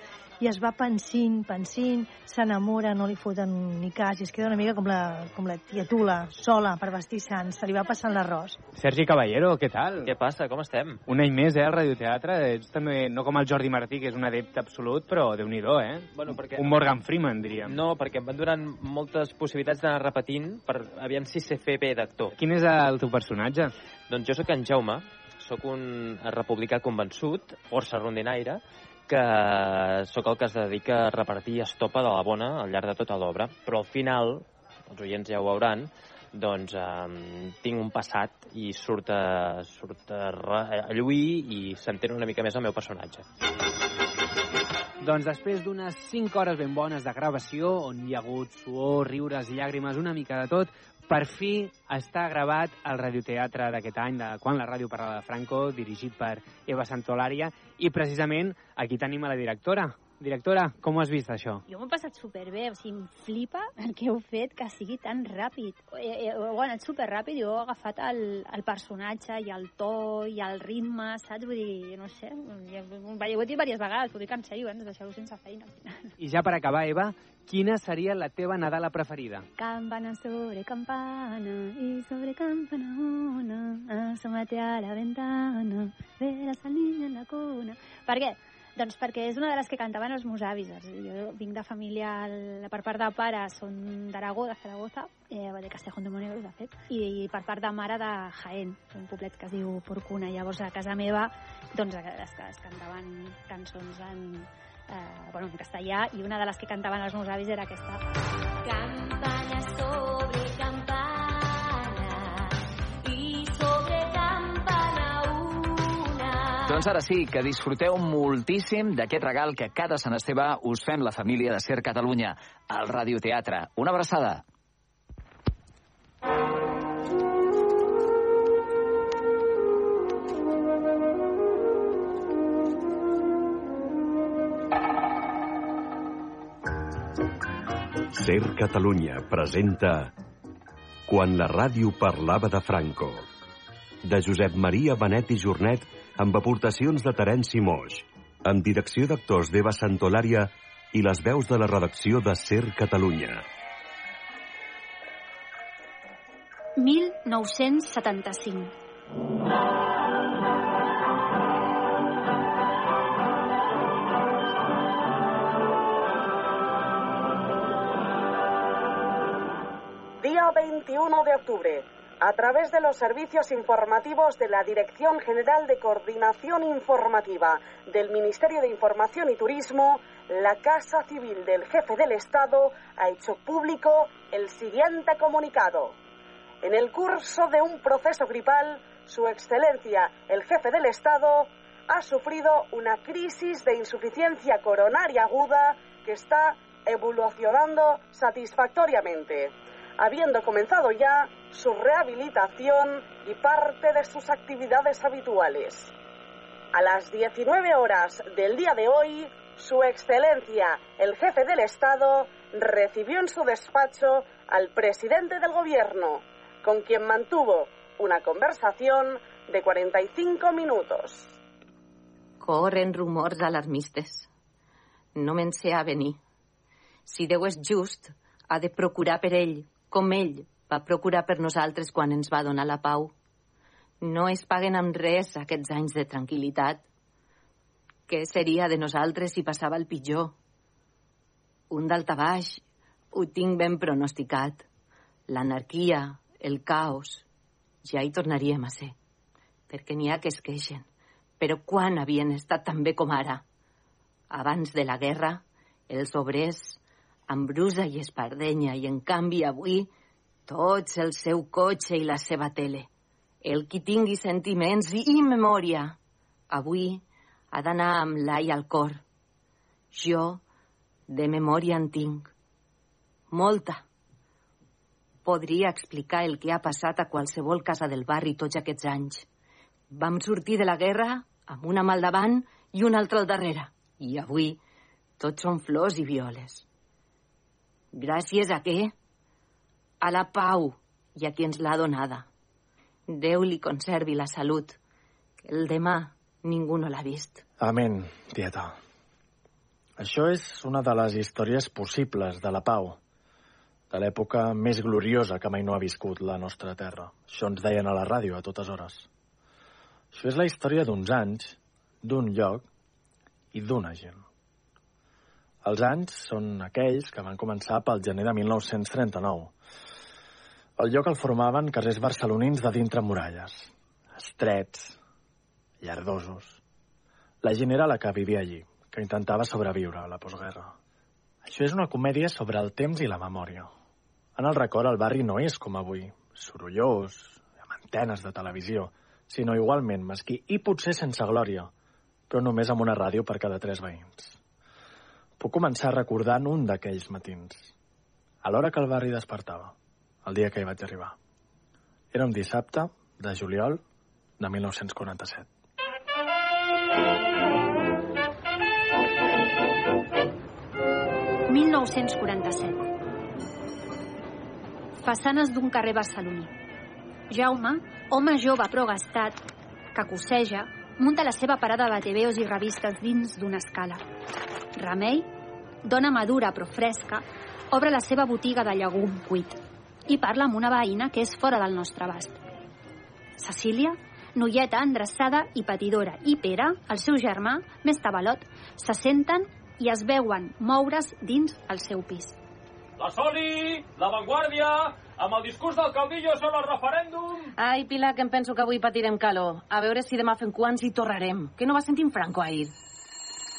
I es va pensint, pensint, s'enamora, no li foten ni cas, i es queda una mica com la, com la tia Tula, sola, per vestir sants. Se li va passant l'arròs. Sergi Caballero, què tal? Què passa? Com estem? Un any més, eh, al radioteatre. Ets també, no com el Jordi Martí, que és un adepte absolut, però déu nhi eh? Bueno, perquè... Un Morgan Freeman, diríem. No, perquè em van donant moltes possibilitats d'anar repetint per aviam si sé fer bé d'actor. Quin és el teu personatge? Doncs jo sóc en Jaume, sóc un republicà convençut, força rondinaire, que sóc el que es dedica a repartir estopa de la bona al llarg de tota l'obra, però al final, els oients ja ho veuran, doncs eh, tinc un passat i surt a, surt a, a lluir i s'entén una mica més el meu personatge. Doncs després d'unes 5 hores ben bones de gravació, on hi ha hagut suor, riures, llàgrimes, una mica de tot, per fi està gravat el radioteatre d'aquest any, de quan la ràdio parlava de Franco, dirigit per Eva Santolària, i precisament aquí tenim a la directora. Directora, com ho has vist, això? Jo m'ho he passat superbé, o sigui, em flipa el que heu fet que sigui tan ràpid. Eh, eh, Heu anat superràpid i heu agafat el, el personatge i el to i el ritme, saps? Vull dir, no sé, ja, ho he dit diverses vegades, vull dir que en sèrio, eh, ens deixeu sense feina. al final. I ja per acabar, Eva, quina seria la teva Nadala preferida? Campana sobre campana y sobre campana una, asómate a la ventana, verás al niño en la cuna. Per què? Doncs perquè és una de les que cantaven els meus avis. Jo vinc de família, per part de pare són d'Aragó, de Zaragoza, eh, de Castejón de Monegros, de fet, i per part de mare de Jaén, un poblet que es diu Porcuna. Llavors, a casa meva, doncs, es, es cantaven cançons en, eh, bueno, en castellà, i una de les que cantaven els meus avis era aquesta. Campana Doncs ara sí, que disfruteu moltíssim d'aquest regal que cada Sant Esteve us fem la família de Ser Catalunya, al Radioteatre. Una abraçada. Ser Catalunya presenta Quan la ràdio parlava de Franco, de Josep Maria Benet i Jornet amb aportacions de Terenci Moix, amb direcció d'actors d'Eva Santolària i les veus de la redacció de Ser Catalunya. 1975. Día 21 de octubre. A través de los servicios informativos de la Dirección General de Coordinación Informativa del Ministerio de Información y Turismo, la Casa Civil del Jefe del Estado ha hecho público el siguiente comunicado. En el curso de un proceso gripal, Su Excelencia, el Jefe del Estado, ha sufrido una crisis de insuficiencia coronaria aguda que está evolucionando satisfactoriamente habiendo comenzado ya su rehabilitación y parte de sus actividades habituales. A las 19 horas del día de hoy, Su Excelencia, el jefe del Estado, recibió en su despacho al presidente del Gobierno, con quien mantuvo una conversación de 45 minutos. Corren rumors alarmistes. No me'n sé venir. Si Déu és just, ha de procurar per ell, com ell va procurar per nosaltres quan ens va donar la pau. No es paguen amb res aquests anys de tranquil·litat. Què seria de nosaltres si passava el pitjor? Un daltabaix, ho tinc ben pronosticat. L'anarquia, el caos, ja hi tornaríem a ser. Perquè n'hi ha que es queixen. Però quan havien estat tan bé com ara? Abans de la guerra, els obrers amb brusa i espardenya, i en canvi avui tots el seu cotxe i la seva tele. El qui tingui sentiments i, memòria, avui ha d'anar amb l'ai al cor. Jo, de memòria en tinc. Molta. Podria explicar el que ha passat a qualsevol casa del barri tots aquests anys. Vam sortir de la guerra amb una mà al davant i una altra al darrere. I avui tots són flors i violes. Gràcies a què? A la pau i a qui ens l'ha donada. Déu li conservi la salut, que el demà ningú no l'ha vist. Amén, tieta. Això és una de les històries possibles de la pau, de l'època més gloriosa que mai no ha viscut la nostra terra. Això ens deien a la ràdio a totes hores. Això és la història d'uns anys, d'un lloc i d'una gent. Els anys són aquells que van començar pel gener de 1939. El lloc el formaven carrers barcelonins de dintre muralles, estrets, llardosos. La gent era la que vivia allí, que intentava sobreviure a la postguerra. Això és una comèdia sobre el temps i la memòria. En el record, el barri no és com avui, sorollós, amb antenes de televisió, sinó igualment mesquí i potser sense glòria, però només amb una ràdio per cada tres veïns. Puc començar recordant un d'aquells matins, a l'hora que el barri despertava, el dia que hi vaig arribar. Era un dissabte de juliol de 1947. Façanes d'un carrer barceloní. Jaume, home jove però gastat, que cosseja, munta la seva parada de TVOs i revistes dins d'una escala. Remei, dona madura però fresca, obre la seva botiga de llegum cuit i parla amb una veïna que és fora del nostre abast. Cecília, noieta endreçada i patidora, i Pere, el seu germà, més tabalot, se senten i es veuen moure's dins el seu pis. La Soli, la Vanguardia, amb el discurs del caudillo sobre el referèndum. Ai, Pilar, que em penso que avui patirem calor. A veure si demà fem quants i torrarem. Que no va sentir en Franco ahir.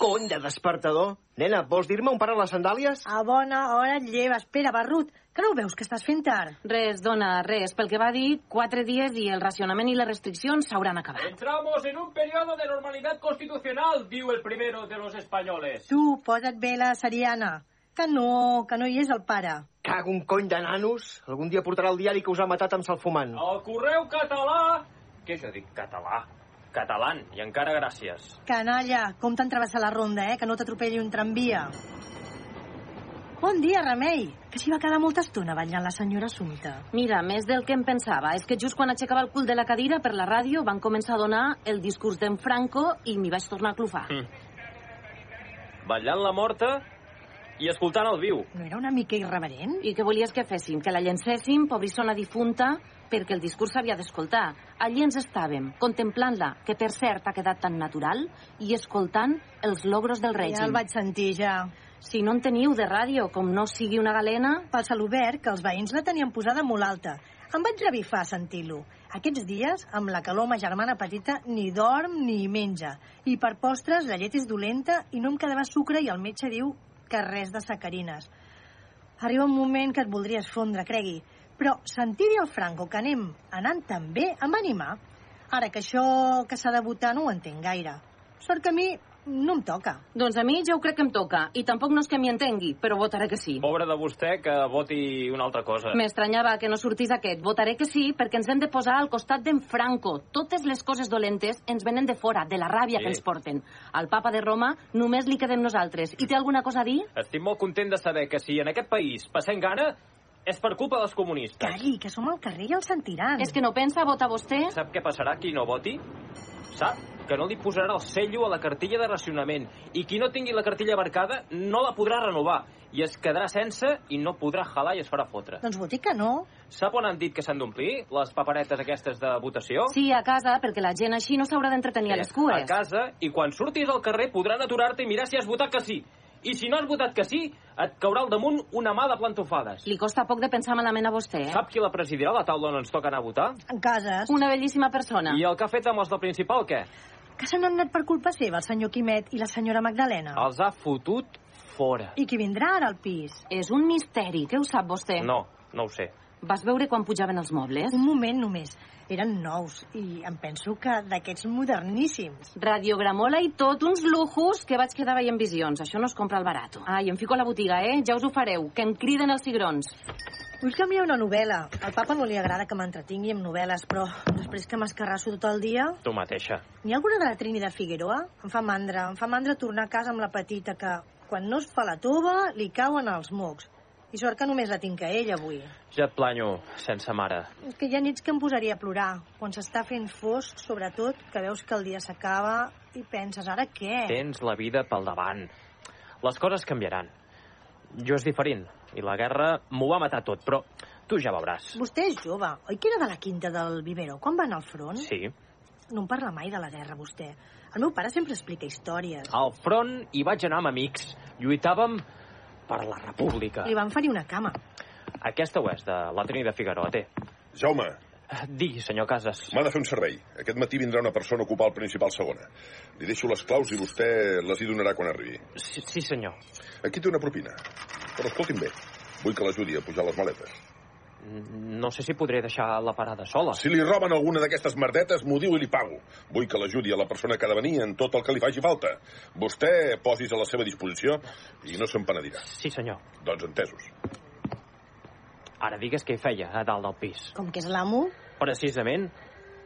Cony de despertador. Nena, vols dir-me on paren les sandàlies? A bona hora et lleva. Espera, Barrut, que no ho veus que estàs fent tard? Res, dona, res. Pel que va dir, quatre dies i el racionament i les restriccions s'hauran acabat. Entramos en un periodo de normalidad constitucional, diu el primero de los españoles. Tu, posa't bé la seriana. Que no, que no hi és el pare. Cago un cony de nanos. Algun dia portarà el diari que us ha matat amb salfumant. El correu català... Què jo dic català? Catalán, i encara gràcies. Canalla, com t'han travessat la ronda, eh? Que no t'atropelli un tramvia. Bon dia, Remei. Que s'hi va quedar molta estona ballant la senyora Assumpta. Mira, més del que em pensava, és que just quan aixecava el cul de la cadira per la ràdio van començar a donar el discurs d'en Franco i m'hi vaig tornar a clofar. Mm. Ballant la morta i escoltant el viu. No era una mica irreverent? I què volies que féssim? Que la llencéssim, pobrissona difunta, perquè el discurs s'havia d'escoltar. Allí ens estàvem, contemplant-la, que per cert ha quedat tan natural, i escoltant els logros del règim. Ja el vaig sentir, ja. Si no en teniu de ràdio, com no sigui una galena... Pel celobert, que els veïns la tenien posada molt alta. Em vaig revifar sentint-lo. Aquests dies, amb la calor, ma germana petita ni dorm ni menja. I per postres, la llet és dolenta i no em quedava sucre i el metge diu que res de sacarines. Arriba un moment que et voldries fondre, cregui. Però sentir-hi al Franco que anem anant tan bé em va animar. Ara que això que s'ha de votar no ho entenc gaire. Sort que a mi no em toca. Doncs a mi ja ho crec que em toca, i tampoc no és que m'hi entengui, però votaré que sí. Pobre de vostè que voti una altra cosa. M'estranyava que no sortís aquest. Votaré que sí perquè ens hem de posar al costat d'en Franco. Totes les coses dolentes ens venen de fora, de la ràbia Sí. que ens porten. Al papa de Roma només li quedem nosaltres. I té alguna cosa a dir? Estic molt content de saber que si en aquest país passem gana, és per culpa dels comunistes. Calli, que som al carrer i el sentiran. És que no pensa votar vostè? Sap què passarà qui no voti? Sap que no li posarà el cello a la cartilla de racionament i qui no tingui la cartilla marcada no la podrà renovar i es quedarà sense i no podrà jalar i es farà fotre. Doncs voti que no. Sap on han dit que s'han d'omplir les paperetes aquestes de votació? Sí, a casa, perquè la gent així no s'haurà d'entretenir a les A cues. casa, i quan surtis al carrer podran aturar-te i mirar si has votat que sí. I si no has votat que sí, et caurà al damunt una mà de plantofades. Li costa poc de pensar malament a vostè, eh? Sap qui la presidirà a la taula on ens toca anar a votar? En cases. Una bellíssima persona. I el que ha fet amb els del principal, què? Que se n'han anat per culpa seva, el senyor Quimet i la senyora Magdalena. Els ha fotut fora. I qui vindrà ara al pis? És un misteri, què ho sap vostè? No, no ho sé. Vas veure quan pujaven els mobles? Un moment només. Eren nous i em penso que d'aquests moderníssims. Radiogramola i tot, uns lujos que vaig quedar veient visions. Això no es compra al barato. Ai, em fico a la botiga, eh? Ja us ho fareu, que em criden els cigrons. Vull canviar una novel·la. Al papa no li agrada que m'entretingui amb novel·les, però després que m'escarrasso tot el dia... Tu mateixa. N'hi ha alguna de la Trini de Figueroa? Em fa mandra. Em fa mandra tornar a casa amb la petita que, quan no es fa la tova, li cauen els mocs. I sort que només la tinc a ella avui. Ja et planyo, sense mare. És que hi ha nits que em posaria a plorar. Quan s'està fent fosc, sobretot, que veus que el dia s'acaba i penses, ara què? Tens la vida pel davant. Les coses canviaran. Jo és diferent, i la guerra m'ho va matar tot, però tu ja veuràs. Vostè és jove, oi que era de la quinta del Vivero? Quan va anar al front? Sí. No em parla mai de la guerra, vostè. El meu pare sempre explica històries. Al front hi vaig anar amb amics. Lluitàvem per la república. Li van ferir una cama. Aquesta ho és, de la Trini de Figueroa, té. Jaume. Digui, senyor Casas. M'ha de fer un servei. Aquest matí vindrà una persona a ocupar el principal segona. Li deixo les claus i vostè les hi donarà quan arribi. Sí, sí senyor. Aquí té una propina. Però escolti'm bé. Vull que l'ajudi a pujar les maletes. No sé si podré deixar la parada sola. Si li roben alguna d'aquestes merdetes, m'ho diu i li pago. Vull que l'ajudi a la persona que ha de venir en tot el que li faci falta. Vostè posis a la seva disposició i no se'n penedirà. Sí, senyor. Doncs entesos. Ara digues què hi feia, a dalt del pis. Com que és l'amo? Precisament.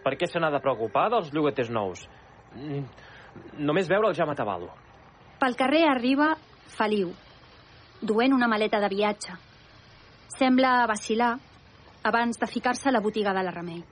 Per què se n'ha de preocupar dels llogaters nous? Mm, Només veure'l ja m'atabalo. Pel carrer arriba Feliu, duent una maleta de viatge. Sembla vacilar abans de ficar-se a la botiga de la Remei.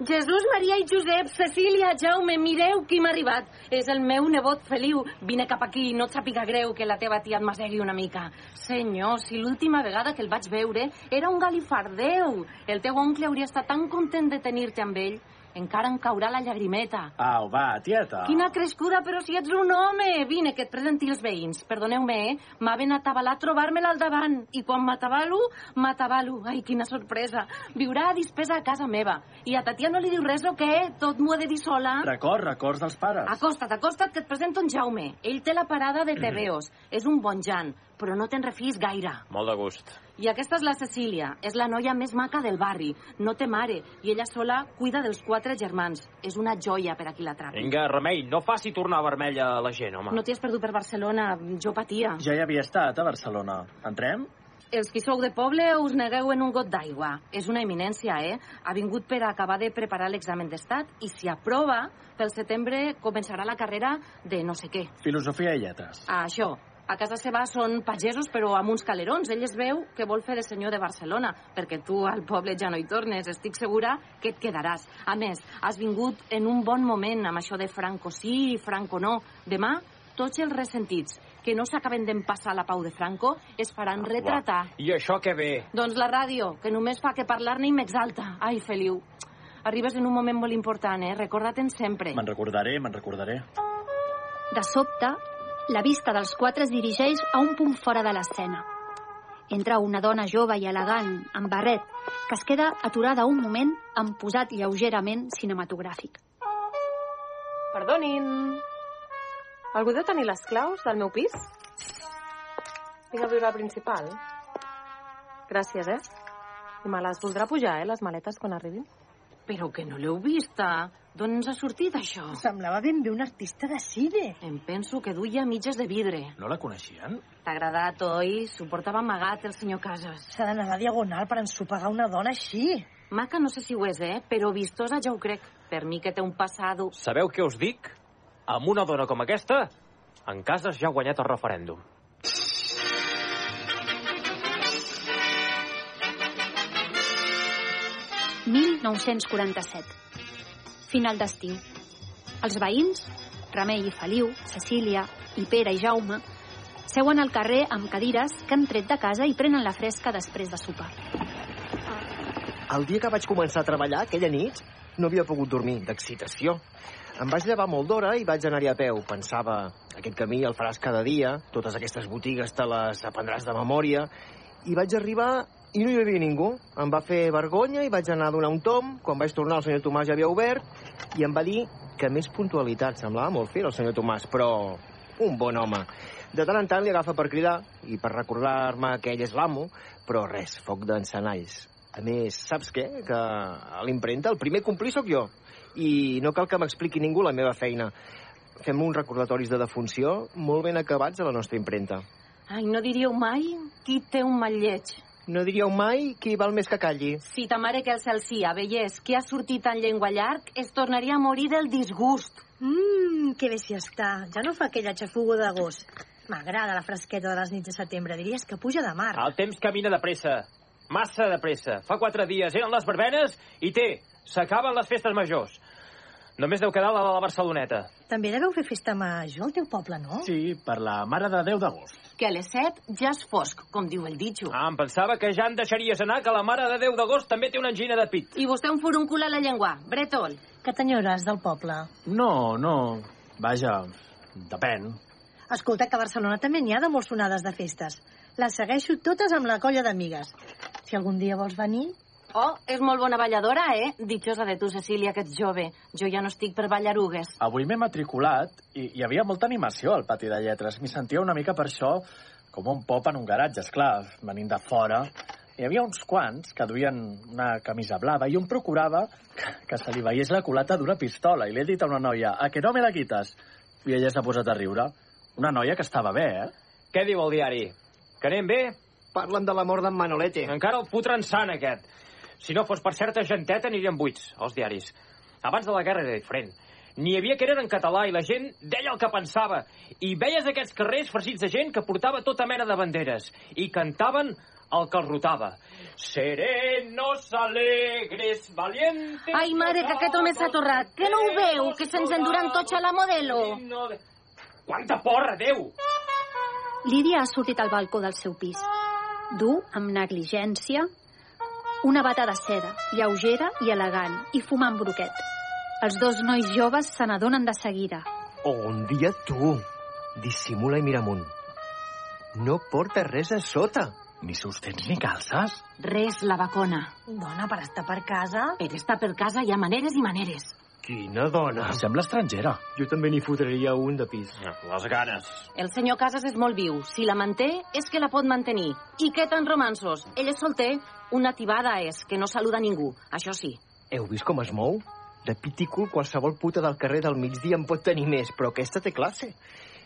Jesús, Maria i Josep, Cecília, Jaume, mireu qui m'ha arribat. És el meu nebot Feliu. Vine cap aquí, no et sàpiga greu que la teva tia et masegui una mica. Senyor, si l'última vegada que el vaig veure era un galifardeu. El teu oncle hauria estat tan content de tenir-te amb ell. Encara em caurà la llagrimeta. Au, va, tieta. Quina crescuda, però si ets un home! Vine, que et presenti els veïns. Perdoneu-me, eh? M'ha ben atabalat trobar-me-la al davant. I quan m'atabalo, m'atabalo. Ai, quina sorpresa. Viurà a dispesa a casa meva. I a Tatiana no li diu res o què? Tot m'ho ha de dir sola. Records, records dels pares. Acosta't, acosta't, que et presento en Jaume. Ell té la parada de TVOs. És un bon Jan, però no te'n refis gaire. Molt de gust. I aquesta és la Cecília. És la noia més maca del barri. No té mare. I ella sola cuida dels quatre germans. És una joia per a qui la trapi. Vinga, Remei, no faci tornar vermella la gent, home. No t'hi has perdut per Barcelona. Jo patia. Ja hi havia estat, a Barcelona. Entrem? Els qui sou de poble us negueu en un got d'aigua. És una eminència, eh? Ha vingut per acabar de preparar l'examen d'estat i si aprova, pel setembre començarà la carrera de no sé què. Filosofia i lletres. Ah, això. A casa seva són pagesos, però amb uns calerons. Ell es veu que vol fer de senyor de Barcelona, perquè tu al poble ja no hi tornes. Estic segura que et quedaràs. A més, has vingut en un bon moment amb això de Franco sí i Franco no. Demà, tots els ressentits que no s'acaben d'empassar la pau de Franco es faran retratar. I això què ve? Doncs la ràdio, que només fa que parlar-ne i m'exalta. Ai, Feliu, arribes en un moment molt important, eh? Recorda-te'n sempre. Me'n recordaré, me'n recordaré. De sobte, la vista dels quatre es dirigeix a un punt fora de l'escena. Entra una dona jove i elegant, amb barret, que es queda aturada un moment amb posat lleugerament cinematogràfic. Perdonin. Algú deu tenir les claus del meu pis? Vinc a viure al principal. Gràcies, eh? I me les voldrà pujar, eh, les maletes, quan arribin? Però que no l'heu vista. D'on ens ha sortit, això? Semblava ben bé un artista de cine. Em penso que duia mitges de vidre. No la coneixien? T'ha agradat, oi? S'ho portava amagat, el senyor Casas. S'ha d'anar a la diagonal per ensopegar una dona així. Maca no sé si ho és, eh? Però vistosa ja ho crec. Per mi que té un passado. Sabeu què us dic? Amb una dona com aquesta, en cases ja ha guanyat el referèndum. – 1947. Final d'estiu. Els veïns, Remei i Feliu, Cecília i Pere i Jaume, seuen al carrer amb cadires que han tret de casa i prenen la fresca després de sopar. El dia que vaig començar a treballar, aquella nit, no havia pogut dormir, d'excitació. Em vaig llevar molt d'hora i vaig anar-hi a peu. Pensava, aquest camí el faràs cada dia, totes aquestes botigues te les aprendràs de memòria. I vaig arribar i no hi havia ningú. Em va fer vergonya i vaig anar a donar un tom. Quan vaig tornar, el senyor Tomàs ja havia obert i em va dir que més puntualitat. Semblava molt fer el senyor Tomàs, però un bon home. De tant en tant li agafa per cridar i per recordar-me que ell és l'amo, però res, foc d'encenalls. A més, saps què? Que a l'impremta el primer complir sóc jo. I no cal que m'expliqui ningú la meva feina. Fem uns recordatoris de defunció molt ben acabats a la nostra impremta. Ai, no diríeu mai qui té un mal lleig. No diríeu mai qui val més que calli. Si ta mare que el cel sia veiés que ha sortit en llengua llarg, es tornaria a morir del disgust. Mmm, que bé si està. Ja no fa aquella xafugo d'agost. M'agrada la fresqueta de les nits de setembre. Diries que puja de mar. El temps camina de pressa. Massa de pressa. Fa quatre dies eren les verbenes i té, s'acaben les festes majors. Només deu quedar la de la Barceloneta. També deveu fer festa major al teu poble, no? Sí, per la Mare de Déu d'agost. Que a les set ja és fosc, com diu el ditxo. Ah, em pensava que ja em deixaries anar, que la Mare de Déu d'agost també té una angina de pit. I vostè un furúncul a la llengua, bretol. Que t'enyores del poble? No, no. Vaja, depèn. Escolta, que a Barcelona també n'hi ha de molt sonades de festes. Les segueixo totes amb la colla d'amigues. Si algun dia vols venir... Oh, és molt bona balladora, eh? Ditjosa de tu, Cecília, que ets jove. Jo ja no estic per ballarugues. Avui m'he matriculat i hi havia molta animació al pati de lletres. M'hi sentia una mica per això com un pop en un garatge, esclar, venint de fora. Hi havia uns quants que duien una camisa blava i un procurava que, que se li veiés la culata d'una pistola. I li he dit a una noia, a que no me la quites? I ella s'ha posat a riure. Una noia que estava bé, eh? Què diu el diari? Que anem bé? Parlen de la mort d'en Manolete. Encara el fotran sant, aquest. Si no fos per certa genteta, anirien buits, els diaris. Abans de la guerra era diferent. N'hi havia que eren en català i la gent deia el que pensava. I veies aquests carrers farcits de gent que portava tota mena de banderes i cantaven el que els rotava. Serenos, alegres, valientes... Ai, mare, que aquest home s'ha torrat. Que no ho veu, que se'ns enduran tots a la modelo? Quanta porra, Déu! Lídia ha sortit al balcó del seu pis. Du, amb negligència, una bata de seda, lleugera i elegant, i fumant broquet. Els dos nois joves se n'adonen de seguida. On dia tu. Dissimula i mira amunt. No porta res a sota. Ni sostens ni calces? Res, la vacona. Dona, per estar per casa... Per estar per casa hi ha maneres i maneres. Quina dona. Em sembla estrangera. Jo també n'hi fotreria un de pis. Les ganes. El senyor Casas és molt viu. Si la manté, és que la pot mantenir. I què tan romansos? Ell és solter. Una tibada és, que no saluda ningú. Això sí. Heu vist com es mou? De piticul qualsevol puta del carrer del migdia en pot tenir més, però aquesta té classe.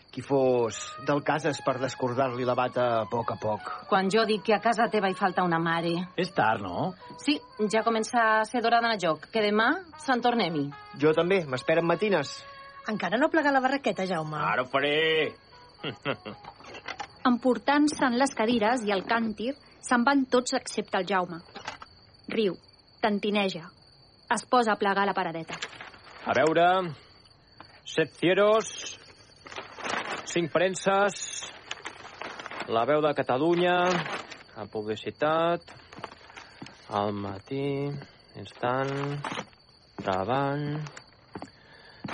Qui fos del cases per descordar-li la bata a poc a poc. Quan jo dic que a casa teva hi falta una mare... És tard, no? Sí, ja comença a ser d'hora d'anar a joc. Que demà se'n tornem-hi. Jo també, m'esperen matines. Encara no plega la barraqueta, Jaume. Ara ho faré. Emportant-se'n les cadires i el càntir, se'n van tots excepte el Jaume. Riu, tantineja, es posa a plegar la paradeta. A veure... Set cieros... Cinc premses... La veu de Catalunya... La publicitat... Al matí... Instant... Davant...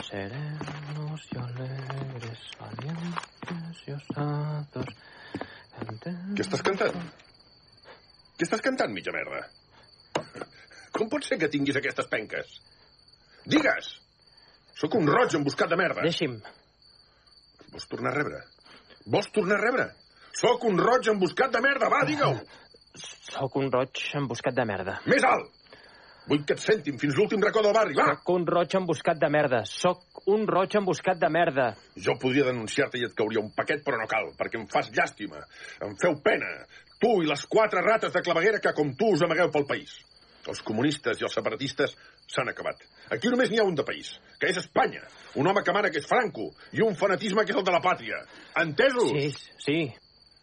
Serenos y alegres, valientes y osados... Què estàs cantant? Què estàs cantant, mitja merda? Com pot ser que tinguis aquestes penques? Digues! Sóc un roig emboscat de merda. Deixi'm. Vols tornar a rebre? Vols tornar a rebre? Sóc un roig emboscat de merda, va, digue-ho! Sóc un roig emboscat de merda. Més alt! Vull que et sentin fins l'últim racó del barri, va! Sóc un roig emboscat de merda. Sóc un roig emboscat de merda. Jo podria denunciar-te i et cauria un paquet, però no cal, perquè em fas llàstima. Em feu pena. Tu i les quatre rates de claveguera que, com tu, us amagueu pel país. Els comunistes i els separatistes s'han acabat. Aquí només n'hi ha un de país, que és Espanya. Un home que mana, que és Franco, i un fanatisme que és el de la pàtria. Entesos? Sí, sí.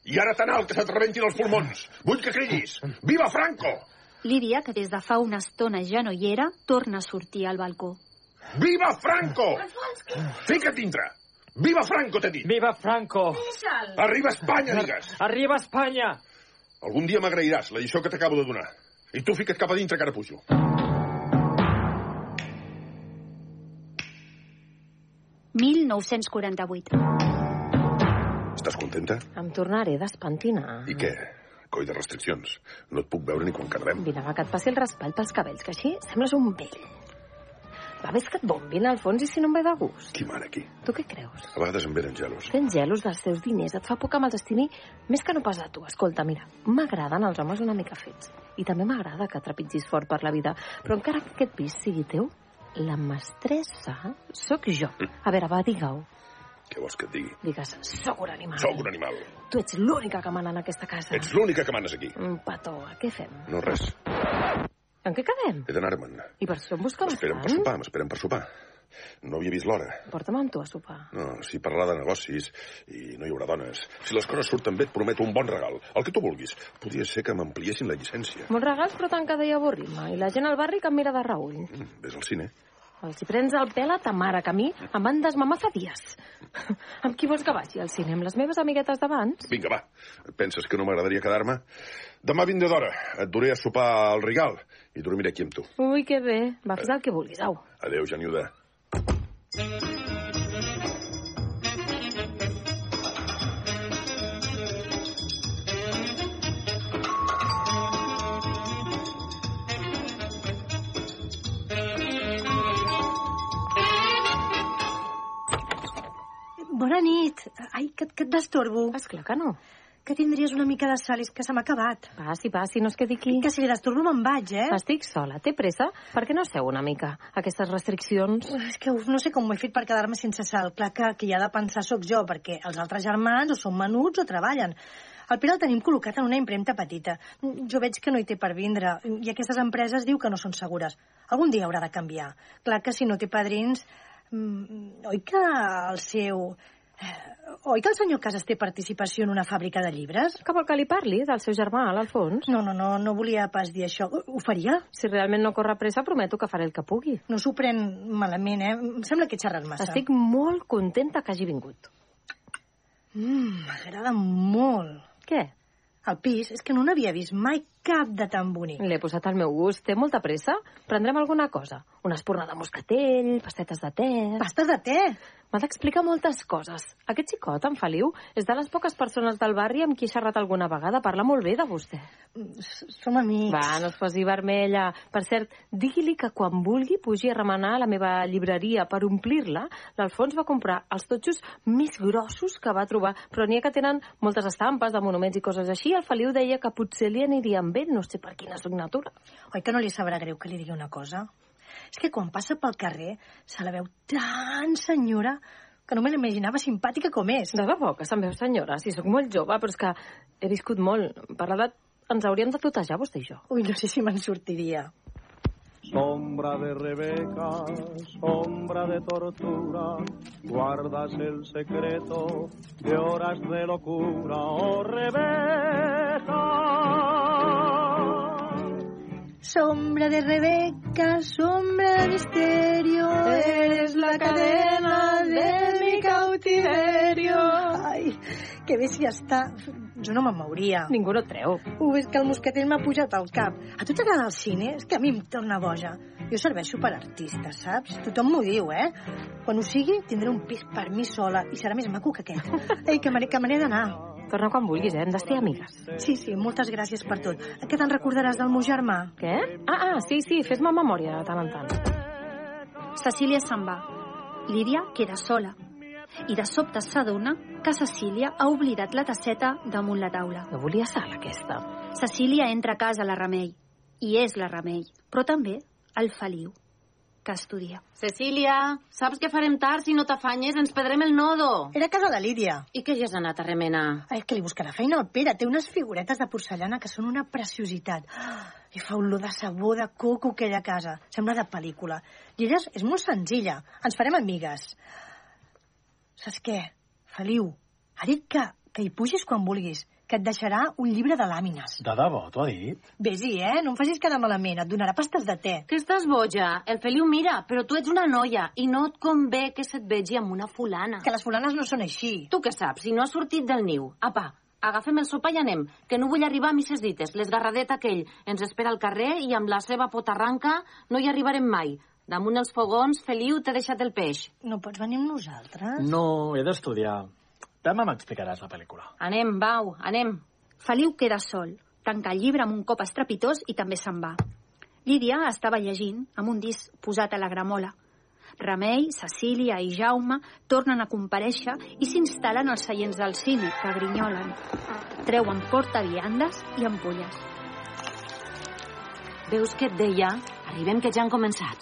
I ara tan alt que se't rebentin els pulmons. Vull que cridis. Viva Franco! Lídia, que des de fa una estona ja no hi era, torna a sortir al balcó. Viva Franco! Fica't dintre! Viva Franco, t'he dit! Viva Franco! Arriba a Espanya, digues! Arriba a Espanya! Algun dia m'agrairàs la lliçó que t'acabo de donar. I tu fica't cap a dintre, que ara pujo. «1948». Estàs contenta? Em tornaré d'espentinar. I què? Coi de restriccions. No et puc veure ni quan quedem. Vine, va, que et passi el raspall pels cabells, que així sembles un vell. Va, ves que et bombin al fons i si no em ve de gust. Qui mana aquí? Tu què creus? A vegades em venen gelos. Tens gelos dels teus diners, et fa por que me'ls destini més que no pas a tu. Escolta, mira, m'agraden els homes una mica fets. I també m'agrada que trepitgis fort per la vida. Però encara que aquest pis sigui teu, la mestressa sóc jo. A veure, va, digue-ho. Què vols que et digui? Digues, sóc un animal. Sóc un animal. Tu ets l'única que mana en aquesta casa. Ets l'única que manes aquí. Un petó, què fem? No res. En què quedem? He d'anar-me'n. I per això em buscaves M'esperen per sopar, m'esperen per sopar. No havia vist l'hora. Porta'm amb tu a sopar. No, si parlar de negocis i no hi haurà dones. Si les coses surten bé, et prometo un bon regal. El que tu vulguis. Podria ser que m'ampliessin la llicència. Molts regals, però tancada i avorrir-me. I la gent al barri que em mira de reull. Mm, Ves al cine. Els hi prens el pèl a ta mare, que a mi em van desmamar fa dies. amb qui vols que vagi al cine? Amb les meves amiguetes d'abans? Vinga, va. Penses que no m'agradaria quedar-me? Demà vindré d'hora. Et duré a sopar al Rigal i dormiré aquí amb tu. Ui, que bé. Va, fes el que vulguis, au. Adéu, Geniuda. Bona nit. Ai, que, que et destorbo. Esclar que no. Que tindries una mica de sol, és que se m'ha acabat. Passi, passi, no es quedi aquí. Que si li destorbo me'n vaig, eh? Estic sola. Té pressa? Per què no seu una mica? Aquestes restriccions... És que uf, no sé com ho he fet per quedar-me sense sal. Clar que qui ha de pensar sóc jo, perquè els altres germans o són menuts o treballen. El Pere el tenim col·locat en una impremta petita. Jo veig que no hi té per vindre, i aquestes empreses diu que no són segures. Algun dia haurà de canviar. Clar que si no té padrins... mm, Oi que el seu... eh, Oi que el senyor Casas té participació en una fàbrica de llibres? Que vol que li parli del seu germà, l'Alfons? No, no, no, no volia pas dir això. Ho faria? Si realment no corre pressa, prometo que faré el que pugui. No s'ho pren malament, eh? Em sembla que he xerrat massa. Estic molt contenta que hagi vingut. Mm, M'agrada molt. Què? El pis és que no n'havia vist mai cap de tan bonic. L'he posat al meu gust. Té molta pressa? Prendrem alguna cosa? Una espurna de moscatell, pastetes de te... Pastes de te? M'ha d'explicar moltes coses. Aquest xicot, en Feliu, és de les poques persones del barri amb qui he xerrat alguna vegada. Parla molt bé de vostè. Som amics. Va, no es posi vermella. Per cert, digui-li que quan vulgui pugi a remenar a la meva llibreria per omplir-la. L'Alfons va comprar els totxos més grossos que va trobar, però n'hi ha que tenen moltes estampes de monuments i coses així. El Feliu deia que potser li aniria amb ell, no sé per quina signatura. Oi que no li sabrà greu que li digui una cosa? És que quan passa pel carrer se la veu tan senyora que no me l'imaginava simpàtica com és. De debò, que se'n veu senyora? Si sóc molt jove, però és que he viscut molt. Per l'edat ens hauríem de tutejar, vostè i jo. Ui, no sé si me'n sortiria. Sombra de Rebeca, sombra de tortura, guardas el secreto de horas de locura, oh Rebeca. Sombra de Rebeca, sombra de misterio, eres la cadena de mi cautiverio. Ai, que bé si està. Jo no me'n mouria. Ningú no treu. Ho és que el mosquetell m'ha pujat al cap. A tu t'agrada el cine? És que a mi em torna boja. Jo serveixo per artistes, saps? Tothom m'ho diu, eh? Quan ho sigui, tindré un pis per mi sola i serà més maco que aquest. Ei, que me n'he d'anar. Torna quan vulguis, eh? Hem de ser amigues. Sí, sí, moltes gràcies per tot. Que te'n recordaràs del meu germà? Què? Ah, ah, sí, sí, fes-me memòria de tant en tant. Cecília se'n va. Lídia queda sola. I de sobte s'adona que Cecília ha oblidat la tasseta damunt la taula. No volia sal, aquesta. Cecília entra a casa la Remei. I és la Remei, però també el Feliu, que estudia. Cecília, saps que farem tard si no t'afanyes? Ens perdrem el nodo. Era casa de Lídia. I que ja has anat a remenar? Ai, que li buscarà feina al Pere. Té unes figuretes de porcellana que són una preciositat. Ah, I fa olor de sabó, de coco, aquella casa. Sembla de pel·lícula. I ella és, és molt senzilla. Ens farem amigues. Saps què? Feliu, ha dit que, que hi pugis quan vulguis, que et deixarà un llibre de làmines. De debò, t'ho ha dit? Vés-hi, eh? No em facis quedar malament. Et donarà pastes de te. Que estàs boja? El Feliu mira, però tu ets una noia i no et convé que se't vegi amb una fulana. Que les fulanes no són així. Tu què saps, si no has sortit del niu? Apa, agafem el sopa i anem, que no vull arribar a misses dites. L'esgarradet aquell ens espera al carrer i amb la seva potarranca no hi arribarem mai. Damunt els fogons, Feliu, t'he deixat el peix. No pots venir amb nosaltres? No, he d'estudiar. Demà m'explicaràs la pel·lícula. Anem, Bau, anem. Feliu queda sol, tanca el llibre amb un cop estrepitós i també se'n va. Lídia estava llegint amb un disc posat a la gramola. Remei, Cecília i Jaume tornen a comparèixer i s'instal·len als seients del cine, que grinyolen. Treuen portaviandes i ampolles. Veus què et deia? Arribem que ja han començat.